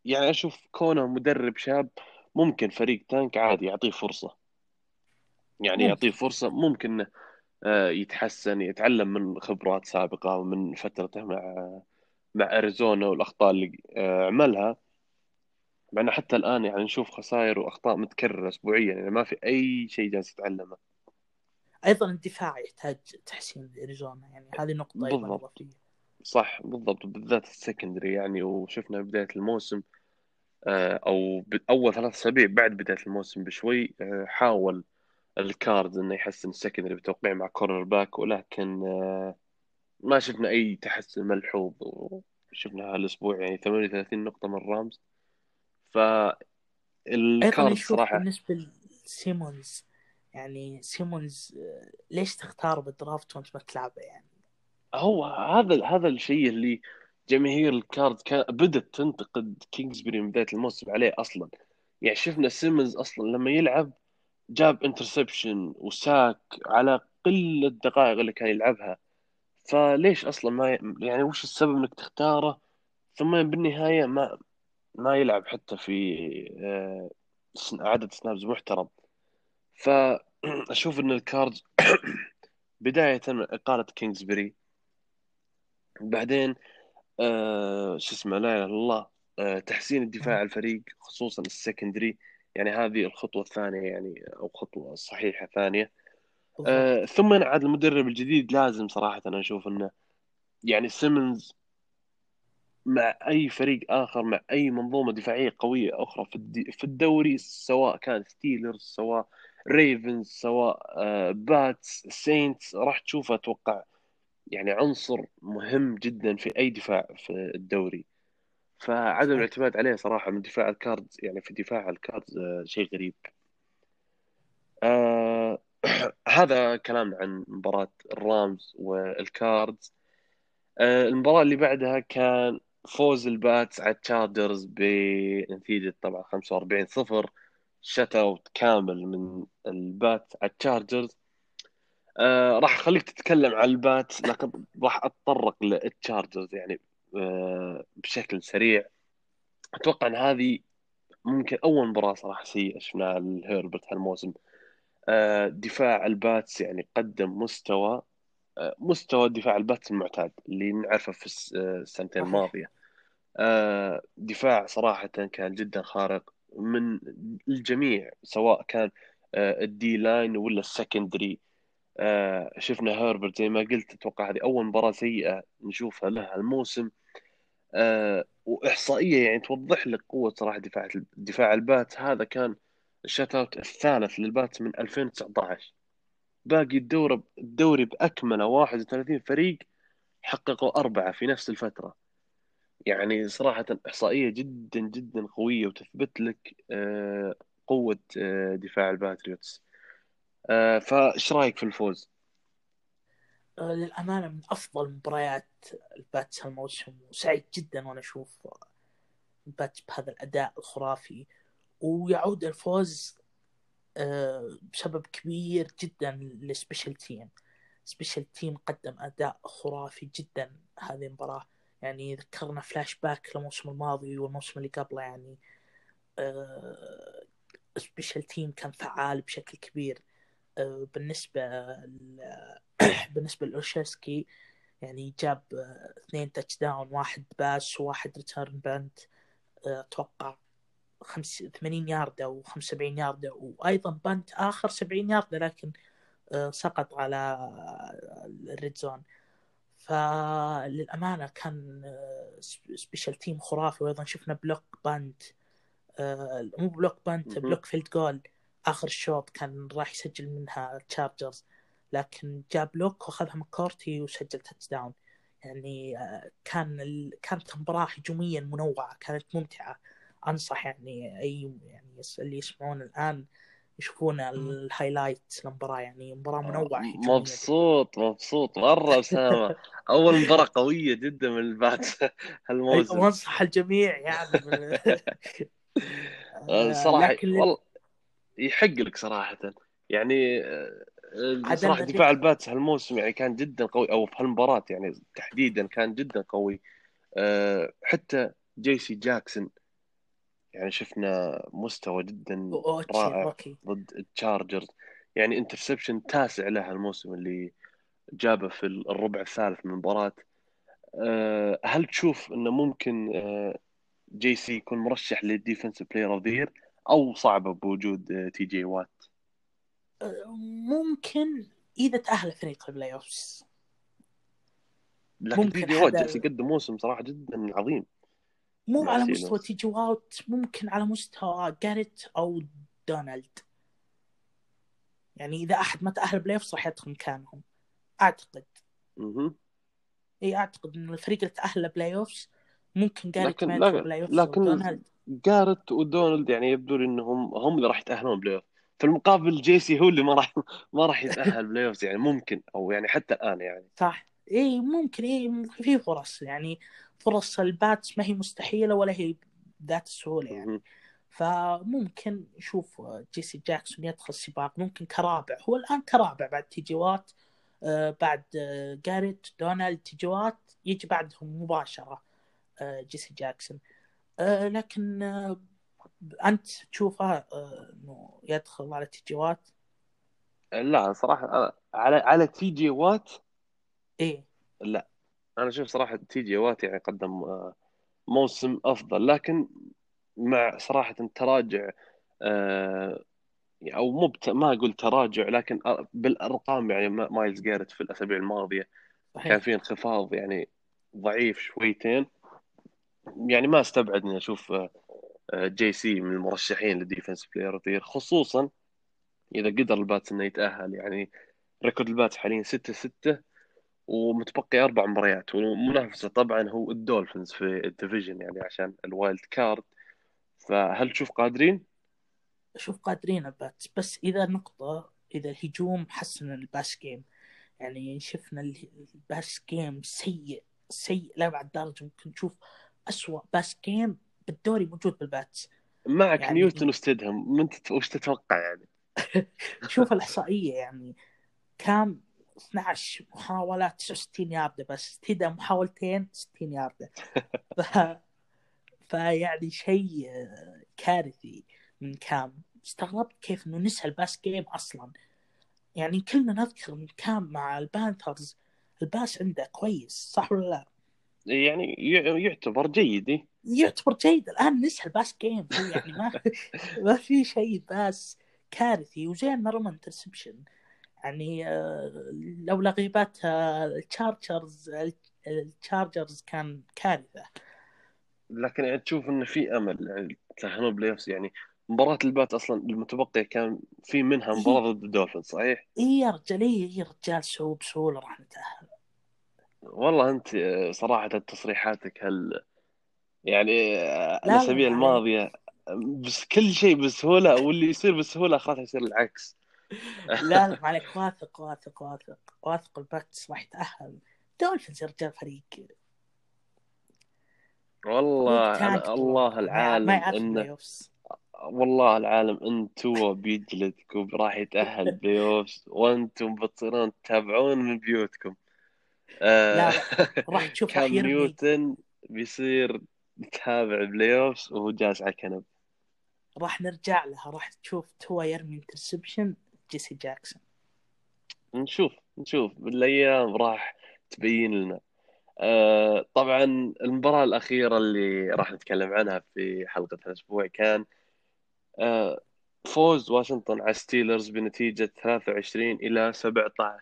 يعني أشوف كونه مدرب شاب ممكن فريق تانك عادي يعطيه فرصة. يعني ممكن. يعطيه فرصة ممكن آه، يتحسن يتعلم من خبرات سابقة ومن فترته مع مع أريزونا والأخطاء اللي آه، عملها. مع إنه حتى الآن يعني نشوف خسائر وأخطاء متكررة اسبوعيا يعني ما في أي شيء جالس يتعلمه. أيضا الدفاع يحتاج تحسين أريزونا يعني هذه نقطة أيضا إضافية. صح بالضبط بالذات ال secondary يعني وشفنا بداية الموسم أو أول ثلاث أسابيع بعد بداية الموسم بشوي آه، حاول ال Cards إنه يحسن ال secondary بتوقيع مع cornerback ولكن آه، ما شفنا أي تحسن ملحوظ وشفنا هالأسبوع يعني 38 نقطة من رامز. ف ال Cards صراحة بالنسبة لسيمونز يعني سيمونز ليش تختار بال draft وأنت ما تلعبه يعني؟ هو هذا هذا الشيء اللي جماهير ال Cards كان بدت تنتقد كينجزبري من بداية الموسم عليه أصلا. يعني شفنا سيمنز أصلا لما يلعب جاب interception و sack على قلة الدقائق اللي كان يلعبها. فليش أصلا ما يعني وش السبب إنك تختاره؟ ثم بالنهاية ما ما يلعب حتى في آه، عدد snaps محترم. فاشوف إن ال Cards بداية إقالة كينجزبري بعدين آه شو اسمه لا إله إلا الله. آه تحسين الدفاع الفريق خصوصا ال secondary. يعني هذه الخطوة الثانية يعني أو خطوة صحيحة ثانية. آه ثم عاد المدرب الجديد لازم صراحة أنا أشوف إنه يعني سيمنز مع أي فريق آخر مع أي منظومة دفاعية قوية أخرى في في الدوري سواء كان ستيلرز سواء ريفنز سواء Pats سينتس راح تشوفه أتوقع يعني عنصر مهم جدا في أي دفاع في الدوري. فعدم الاعتماد عليه صراحة من دفاع ال Cards يعني في دفاع ال Cards آه، شيء غريب. آه، هذا كلام عن مباراة الرامز وال Cards. آه، المباراة اللي بعدها كان فوز ال Pats على التشارجرز بنتيجة طبعا 45 صفر. shutout كامل من ال Pats على التشارجرز آه راح أخليك تتكلم عن ال Pats لكن راح أتطرق للتشارجرز يعني آه بشكل سريع. أتوقع إن هذه ممكن أول مباراة صراحة سيئة شفناها الهيربرت هالموسم. آه دفاع ال Pats يعني قدم مستوى آه مستوى دفاع ال Pats المعتاد اللي نعرفه في السنتين صحيح. الماضية. آه دفاع صراحة كان جدا خارق من الجميع سواء كان آه ال D-line ولا ال secondary. آه شفنا هيربرت زي ما قلت أتوقع هذه أول مباراة سيئة نشوفها له الموسم آه وإحصائية يعني توضح لك قوة صراحة دفاع دفاع ال Pats. هذا كان ال shutout الثالث لل Pats من 2019 باقي الدوري الدوري بأكمله 31 فريق حققوا أربعة في نفس الفترة. يعني صراحة إحصائية جدا جدا قوية وتثبت لك آه قوة دفاع الباتريوتس. فايش رأيك في الفوز؟ آه، للأمانة من أفضل مباريات ال Pats هالموسم وسعيد جدا وأنا أشوف ال Pats بهذا الأداء الخرافي ويعود الفوز آه، بسبب كبير جدا لل special team. special team قدم أداء خرافي جدا هذه المباراة. يعني ذكرنا فلاش باك للموسم الماضي والموسم اللي قبله يعني special team كان فعال بشكل كبير. آه، بالنسبة بالنسبة لأوشيسكي يعني جاب آه، اثنين touchdown واحد pass وواحد return punt أتوقع خمس 80 ياردة و 75 ياردة وأيضا punt آخر 70 ياردة لكن آه، سقط على آه، ال red zone فللأمانة كان آه، special team خرافي وأيضا شفنا block punt آه، مو block مهم. block field goal آخر الشوط كان راح يسجل منها تشارجرز لكن جاب block وأخذها مكورتي وسجل touchdown يعني آه، كان ال... كانت مباراة هجوميا منوعة كانت ممتعة. أنصح يعني أي يعني اللي يسمعون الآن يشوفون ال highlight المباراة يعني مباراة منوعة هجوميا. مبسوط مبسوط. مرة أسامة. أول مباراة قوية جدا من الباتس هالموسم. وأنصح الجميع يعني آه، صراحة لكن لل- والله يحق لك صراحة. يعني آه، صراحة دفاع الباتس هالموسم يعني كان جدا قوي أو في هالمباراة يعني تحديدا كان جدا قوي. آه، حتى جيسي جاكسون يعني شفنا مستوى جدا رائع ضد التشارجرز. يعني interception تاسع له الموسم اللي جابه في الربع الثالث من المباراة. أه، هل تشوف إنه ممكن أه، جي سي يكون مرشح لل defense player of the أو صعبة بوجود تي جي وات ممكن إذا تأهل فريق ال playoffs لكن تي جي وات جالس يقدم موسم صراحة جدا عظيم. مو على. مستوى تي جي وات ممكن على مستوى جاريت أو دونالد يعني إذا أحد ما تأهل playoffs راح يدخل مكانهم. أعتقد. مهم. إي أعتقد إن الفريق اللي تأهل playoffs ممكن جاريت ما يدخل playoffs لكن جاريت ودونالد يعني يبدو لي إنهم هم اللي راح يتأهلون playoff. في المقابل جيسي هو اللي ما راح ما راح يتأهل playoff يعني ممكن أو يعني حتى الآن يعني. صح. اي ممكن اي في فرص يعني. فرص الباتس ما هي مستحيلة ولا هي ذات السهولة يعني. فممكن نشوف جيسي جاكسون يدخل السباق ممكن كرابع. هو الآن كرابع بعد تي جي وات آه، بعد آه، جاريت دونالد تي جي وات يجي بعدهم مباشرة آه، جيسي جاكسون. لكن آه، أنت تشوفه آه، إنه يدخل على تي جي وات؟ لا صراحة أنا على على تي جي وات؟ إيه. لا. أنا أشوف صراحة تي جي وات يعني قدم آه، موسم أفضل لكن مع صراحة تراجع آه، أو مو ما أقول تراجع لكن آه، بالأرقام يعني ما- مايلز جاريت في الأسابيع الماضية. كان صحيح في انخفاض يعني ضعيف شويتين. يعني ما استبعد إني أشوف آه، آه، جي سي من المرشحين لل defense player of خصوصا إذا قدر الباتس إنه يتأهل. يعني record الباتس حاليا 6 6 ومتبقي أربع مباريات. والمنافسة طبعا هو الدولفينز في ال division يعني عشان ال wild card. فهل تشوف قادرين؟ أشوف قادرين الباتس. بس إذا نقطة إذا الهجوم حسن ال pass game. يعني شفنا ال- ال pass game سيء سيء لأبعد درجة ممكن نشوف أسوأ باس جيم بالدوري موجود بالباتس معك يعني- نيوتن وستيدهم من تت... وش تتوقع يعني؟ شوف الإحصائية يعني كام 12 محاولات 69 ياردة بس تدا محاولتين 60 ياردة ف... فيعني شيء آه، كارثي من كام استغربت كيف إنه نسى الباس جيم أصلا يعني كلنا نذكر من كام مع البانثرز ال pass عنده كويس صح ولا لا؟ يعني يعتبر جيد إيه؟ يعتبر جيد الآن نسى ال pass game يعني ما ما في شيء pass كارثي. وزين ما رمى interception يعني آه، لولا غيبات التشارجرز التشارجرز كان كارثة. لكن يعني تشوف انه في أمل. يعني تاهلون play يعني مباراة الباتس أصلا المتبقية كان في منها مباراة ضد الدولفين صحيح؟ اي يا رجال. اي يا رجال. so بسهولة راح نتأهل. والله أنت آه، صراحة تصريحاتك هل يعني آه، لا، الأسابيع لا. الماضية بس كل شيء بسهولة واللي يصير بسهولة خلاص يصير العكس. لا لا ما عليك واثق واثق واثق واثق الباتس راح يتاهل دولفينز يا رجال فريق. والله أنا الله العالم إنه. والله العالم ان توا بيجلدك وراح يتأهل playoffs وأنتم بتصيرون تتابعون من بيوتكم. لا، راح تشوف كام نيوتن بيصير يتابع playoffs وهو جالس على الكنب. راح نرجع لها راح تشوف توا يرمي interception جيسي جاكسون. نشوف نشوف. بالأيام راح تبين لنا. آه، طبعا المباراة الأخيرة اللي راح نتكلم عنها في حلقة الأسبوع كان آه، فوز واشنطن على ستيلرز بنتيجة 23 إلى 17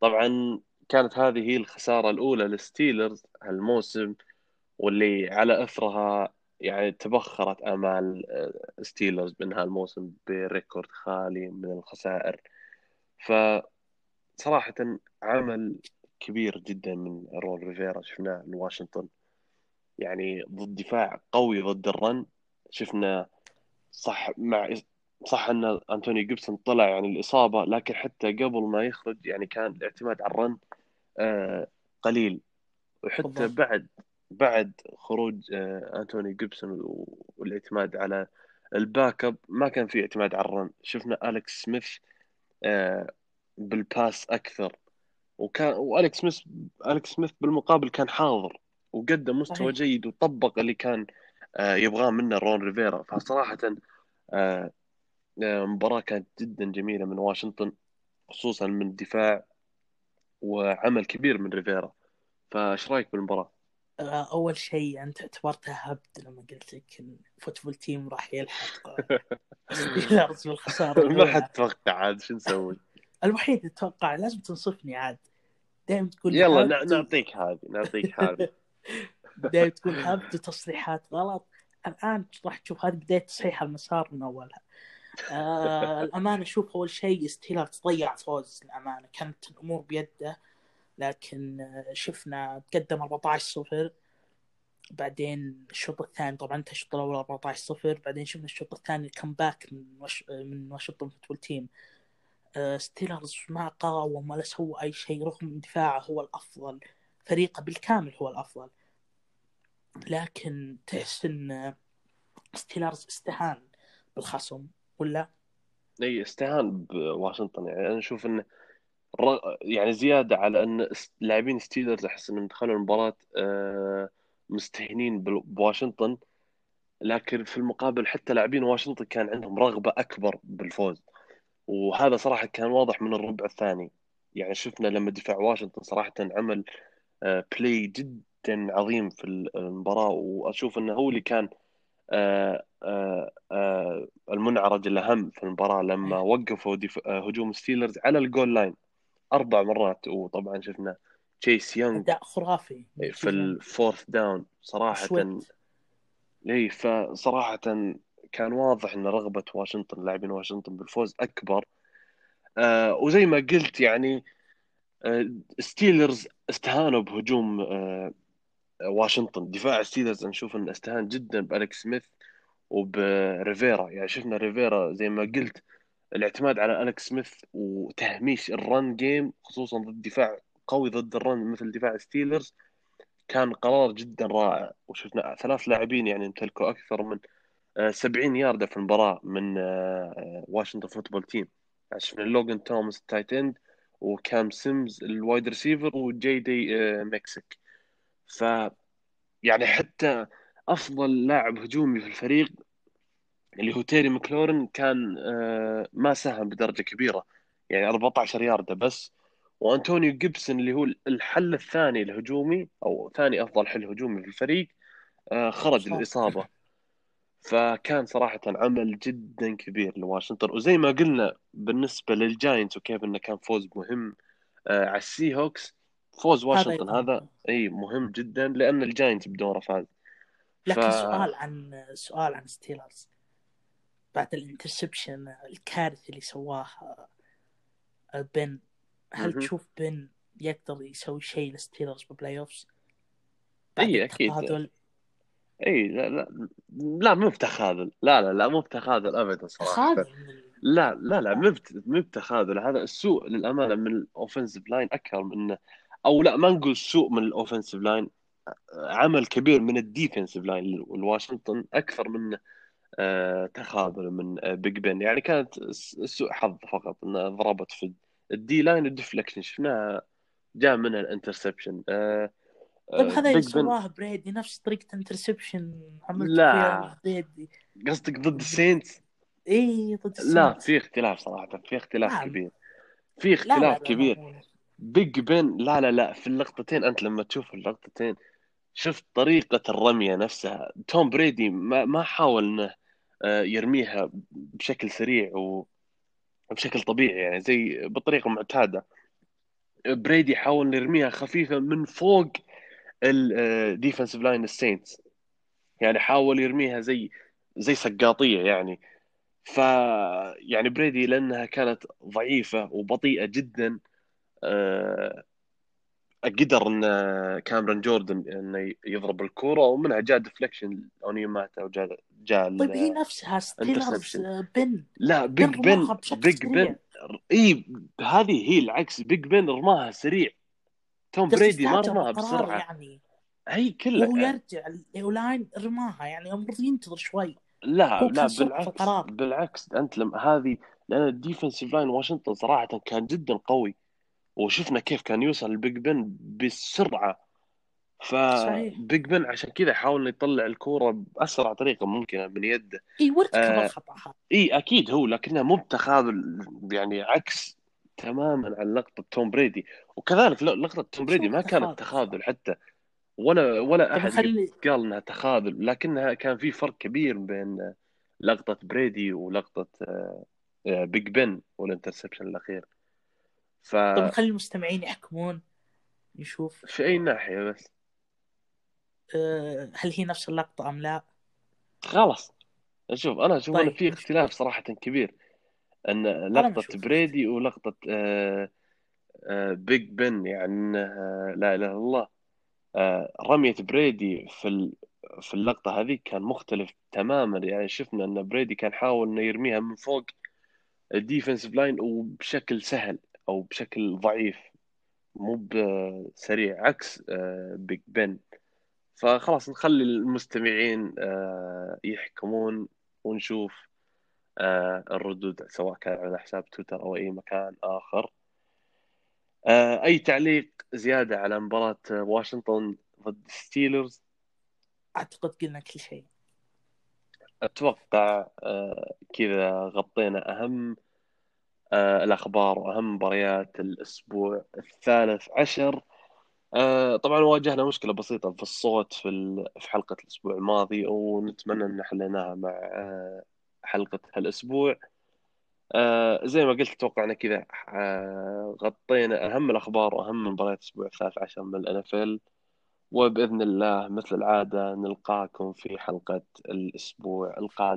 طبعا كانت هذه هي الخسارة الأولى للستيلرز هالموسم واللي على أثرها يعني تبخرت آمال آه، ستيلرز بإنهاء الموسم ب record خالي من الخسائر. فصراحة عمل كبير جدا من رون ريفيرا شفناه لواشنطن يعني ضد دفاع قوي ضد ال run. شفنا صح مع صح إن أنتوني جيبسون طلع يعني الإصابة لكن حتى قبل ما يخرج يعني كان الاعتماد على ال run قليل. وحتى بالضبط. بعد بعد خروج آه أنتوني جيبسون والاعتماد على ال backup ما كان في اعتماد على ال run. شفنا أليكس سميث آه بال pass أكثر. وكان وأليكس سميث أليكس سميث بالمقابل كان حاضر وقدم مستوى صحيح. جيد وطبق اللي كان آه، يبغاه منه رون ريفيرا. فصراحة آه، آه، مباراة كانت جدا جميلة من واشنطن خصوصا من الدفاع. وعمل كبير من ريفيرا فايش رأيك بالمباراة؟ آه، أول شيء أنت اعتبرتها هبد لما قلت لك إن football team راح يلحق ستيلرز بالخساره ما. حد توقع عاد شو نسوي؟ الوحيد اللي أتوقع لازم تنصفني عاد دائما تقول يلا نعطيك هذه نعطيك هذه دائما تقول هبد وتصريحات غلط الآن راح تشوف هذه بداية تصحيح المسار من أولها آه الأمانة أشوف أول شيء ستيلرز ضيع فوز الأمانة. كانت الأمور بيده لكن آه، شفنا تقدم 14 0 بعدين الشوط الثاني طبعا أنت الشوط الأول 14 0 بعدين شفنا الشوط الثاني ال comeback من وش... من واشنطن football team. آه، ستيلرز ما قاوم ولا سوى أي شيء رغم دفاعه هو الأفضل فريقه بالكامل هو الأفضل. لكن تحس إن آه، ستيلرز استهان بالخصم. ولا إي استهان بواشنطن يعني أنا أشوف انه يعني زيادة على إن لاعبين ستيلرز أحس انهم دخلوا المباراة آه، مستهينين بواشنطن. لكن في المقابل حتى لاعبين واشنطن كان عندهم رغبة أكبر بالفوز. وهذا صراحة كان واضح من الربع الثاني. يعني شفنا لما دفاع واشنطن صراحة عمل آه، play جدا عظيم في المباراة. وأشوف إنه هو اللي كان آه، آه، آه، المنعرج الأهم في المباراة لما وقفوا دف... آه، هجوم ستيلرز على ال goal line. أربع مرات وطبعا شفنا تشيس يونغ أداء خرافي. في ال fourth down سويت. اي فصراحة كان واضح إن رغبة واشنطن لاعبين واشنطن بالفوز أكبر. آه وزي ما قلت يعني آه ستيلرز استهانوا بهجوم آه واشنطن. دفاع ستيلرز نشوف إنه استهان جدا بالكس سميث وبريفيرا. يعني شفنا ريفيرا زي ما قلت الاعتماد على أليكس سميث وتهميش ال run game خصوصا ضد دفاع قوي ضد ال run مثل دفاع ستيلرز كان قرار جدا رائع. وشفنا ثلاث لاعبين يعني يمتلكوا أكثر من 70 ياردة في المباراة من واشنطن football team. شفنا لوجن توماس ال tight end وكام سيمز ال wide receiver وجي دي مكيسيك ف يعني حتى أفضل لاعب هجومي في الفريق اللي هو تيري مكلورن كان آه، ما ساهم بدرجة كبيرة يعني 14 ياردة بس. وأنتونيو جيبسون اللي هو الحل الثاني الهجومي أو ثاني أفضل حل هجومي في الفريق آه، خرج للاصابه فكان صراحة عمل جدا كبير لواشنطن. وزي ما قلنا بالنسبة للجاينتس وكيف إنه كان فوز مهم آه، على السي هوكس فوز واشنطن هذا, هذا إي مهم جدا لأن الجاينتس بدوره فاز. لكن ف... سؤال عن سؤال عن ستيلرز بعد ال interception الكارثي اللي سواه آه، بن هل م- تشوف بن يقدر يسوي شيء للستيلرز بال playoffs؟ إي أكيد. إي لا لا لا مو بتخاذل. لا لا لا مو بتخاذل ابدا صراحة. لا لا لا مو مو بتخاذل. هذا السوء للأمانة من ال offensive line أكثر من أو لا ما نقول سوء من ال offensive line عمل كبير من ال defensive line لواشنطن أكثر من آه، تخاذل من بيج بن يعني كانت سوء حظ فقط انها ضربت في ال D-line ال deflection شفناها جاء منها ال interception. آه طيب هذا اللي سواه بريدي نفس طريقة interception. عملت لا. بريدي. قصدك ضد السينتس؟ اي ضد السينتس لا في اختلاف صراحة في اختلاف لا. كبير. في اختلاف لا لا كبير. بيج بن لا لا لا في اللقطتين أنت لما تشوف اللقطتين شفت طريقة الرمية نفسها. توم بريدي ما ما حاول إنه آه، يرميها بشكل سريع وبشكل طبيعي يعني زي بالطريقة المعتادة بريدي حاول يرميها خفيفة من فوق ال defensive line السينتس يعني حاول يرميها زي زي سقاطية يعني. ف يعني بريدي لأنها كانت ضعيفة وبطيئة جدا قدر إن كامرون جوردن إنه يضرب الكورة ومنها جاء deflection اونيماتا وجاء جاء طيب هي نفسها ستيلرز بن. لا بيج بن بيج بن إي هذه هي العكس بيج بن رماها سريع. توم بريدي ما رماها بسرعة. يعني. هي كلها. هو يرجع ال O-line رماها يعني المفروض ينتظر شوي. لا لا بالعكس بالعكس أنت لما هذه لأن ال defensive line واشنطن صراحة كان جدا قوي. وشفنا كيف كان يوصل البيج بن بسرعة. فبيج بن عشان كذا حاول يطلع الكورة بأسرع طريقة ممكنة من يده إي وارتكب آه الخطا إي أكيد هو لكنها مو بتخاذل يعني عكس تماما عن لقطة توم بريدي. وكذلك لقطة توم بريدي ما كانت تخاذل؟ حتى ولا ولا أحد خلي... قال انها تخاذل لكنها كان في فرق كبير بين لقطة بريدي ولقطة آه، آه، بيج بن وال interception الأخير. ف طب نخلي المستمعين يحكمون نشوف في أي ناحية بس؟ أه هل هي نفس اللقطة أم لا؟ خلاص. شوف أنا أشوف طيب. في اختلاف صراحة كبير. إن لقطة بريدي ولقطة آه آه بيج بن يعني آه لا إله إلا الله. آه رمية بريدي في في اللقطة هذه كان مختلف تماما. يعني شفنا إن بريدي كان حاول إنه يرميها من فوق ال defensive line وبشكل سهل. أو بشكل ضعيف مو بسريع عكس آه، بيج بن فخلاص نخلي المستمعين آه، يحكمون ونشوف آه، الردود سواء كان على حساب تويتر أو أي مكان آخر. أي تعليق زيادة على مباراة واشنطن ضد ستيلرز أعتقد قلنا كل شيء. أتوقع كذا غطينا أهم آه، الأخبار وأهم مباريات الأسبوع الثالث عشر. آه، طبعا واجهنا مشكلة بسيطة في الصوت في في حلقة الأسبوع الماضي ونتمنى أن حليناها مع آه، حلقة هالأسبوع. زي ما قلت توقعنا كذا غطينا أهم الأخبار وأهم مباريات الأسبوع الثالث عشر من الأن وبإذن الله مثل العادة نلقاكم في حلقة الأسبوع القادم.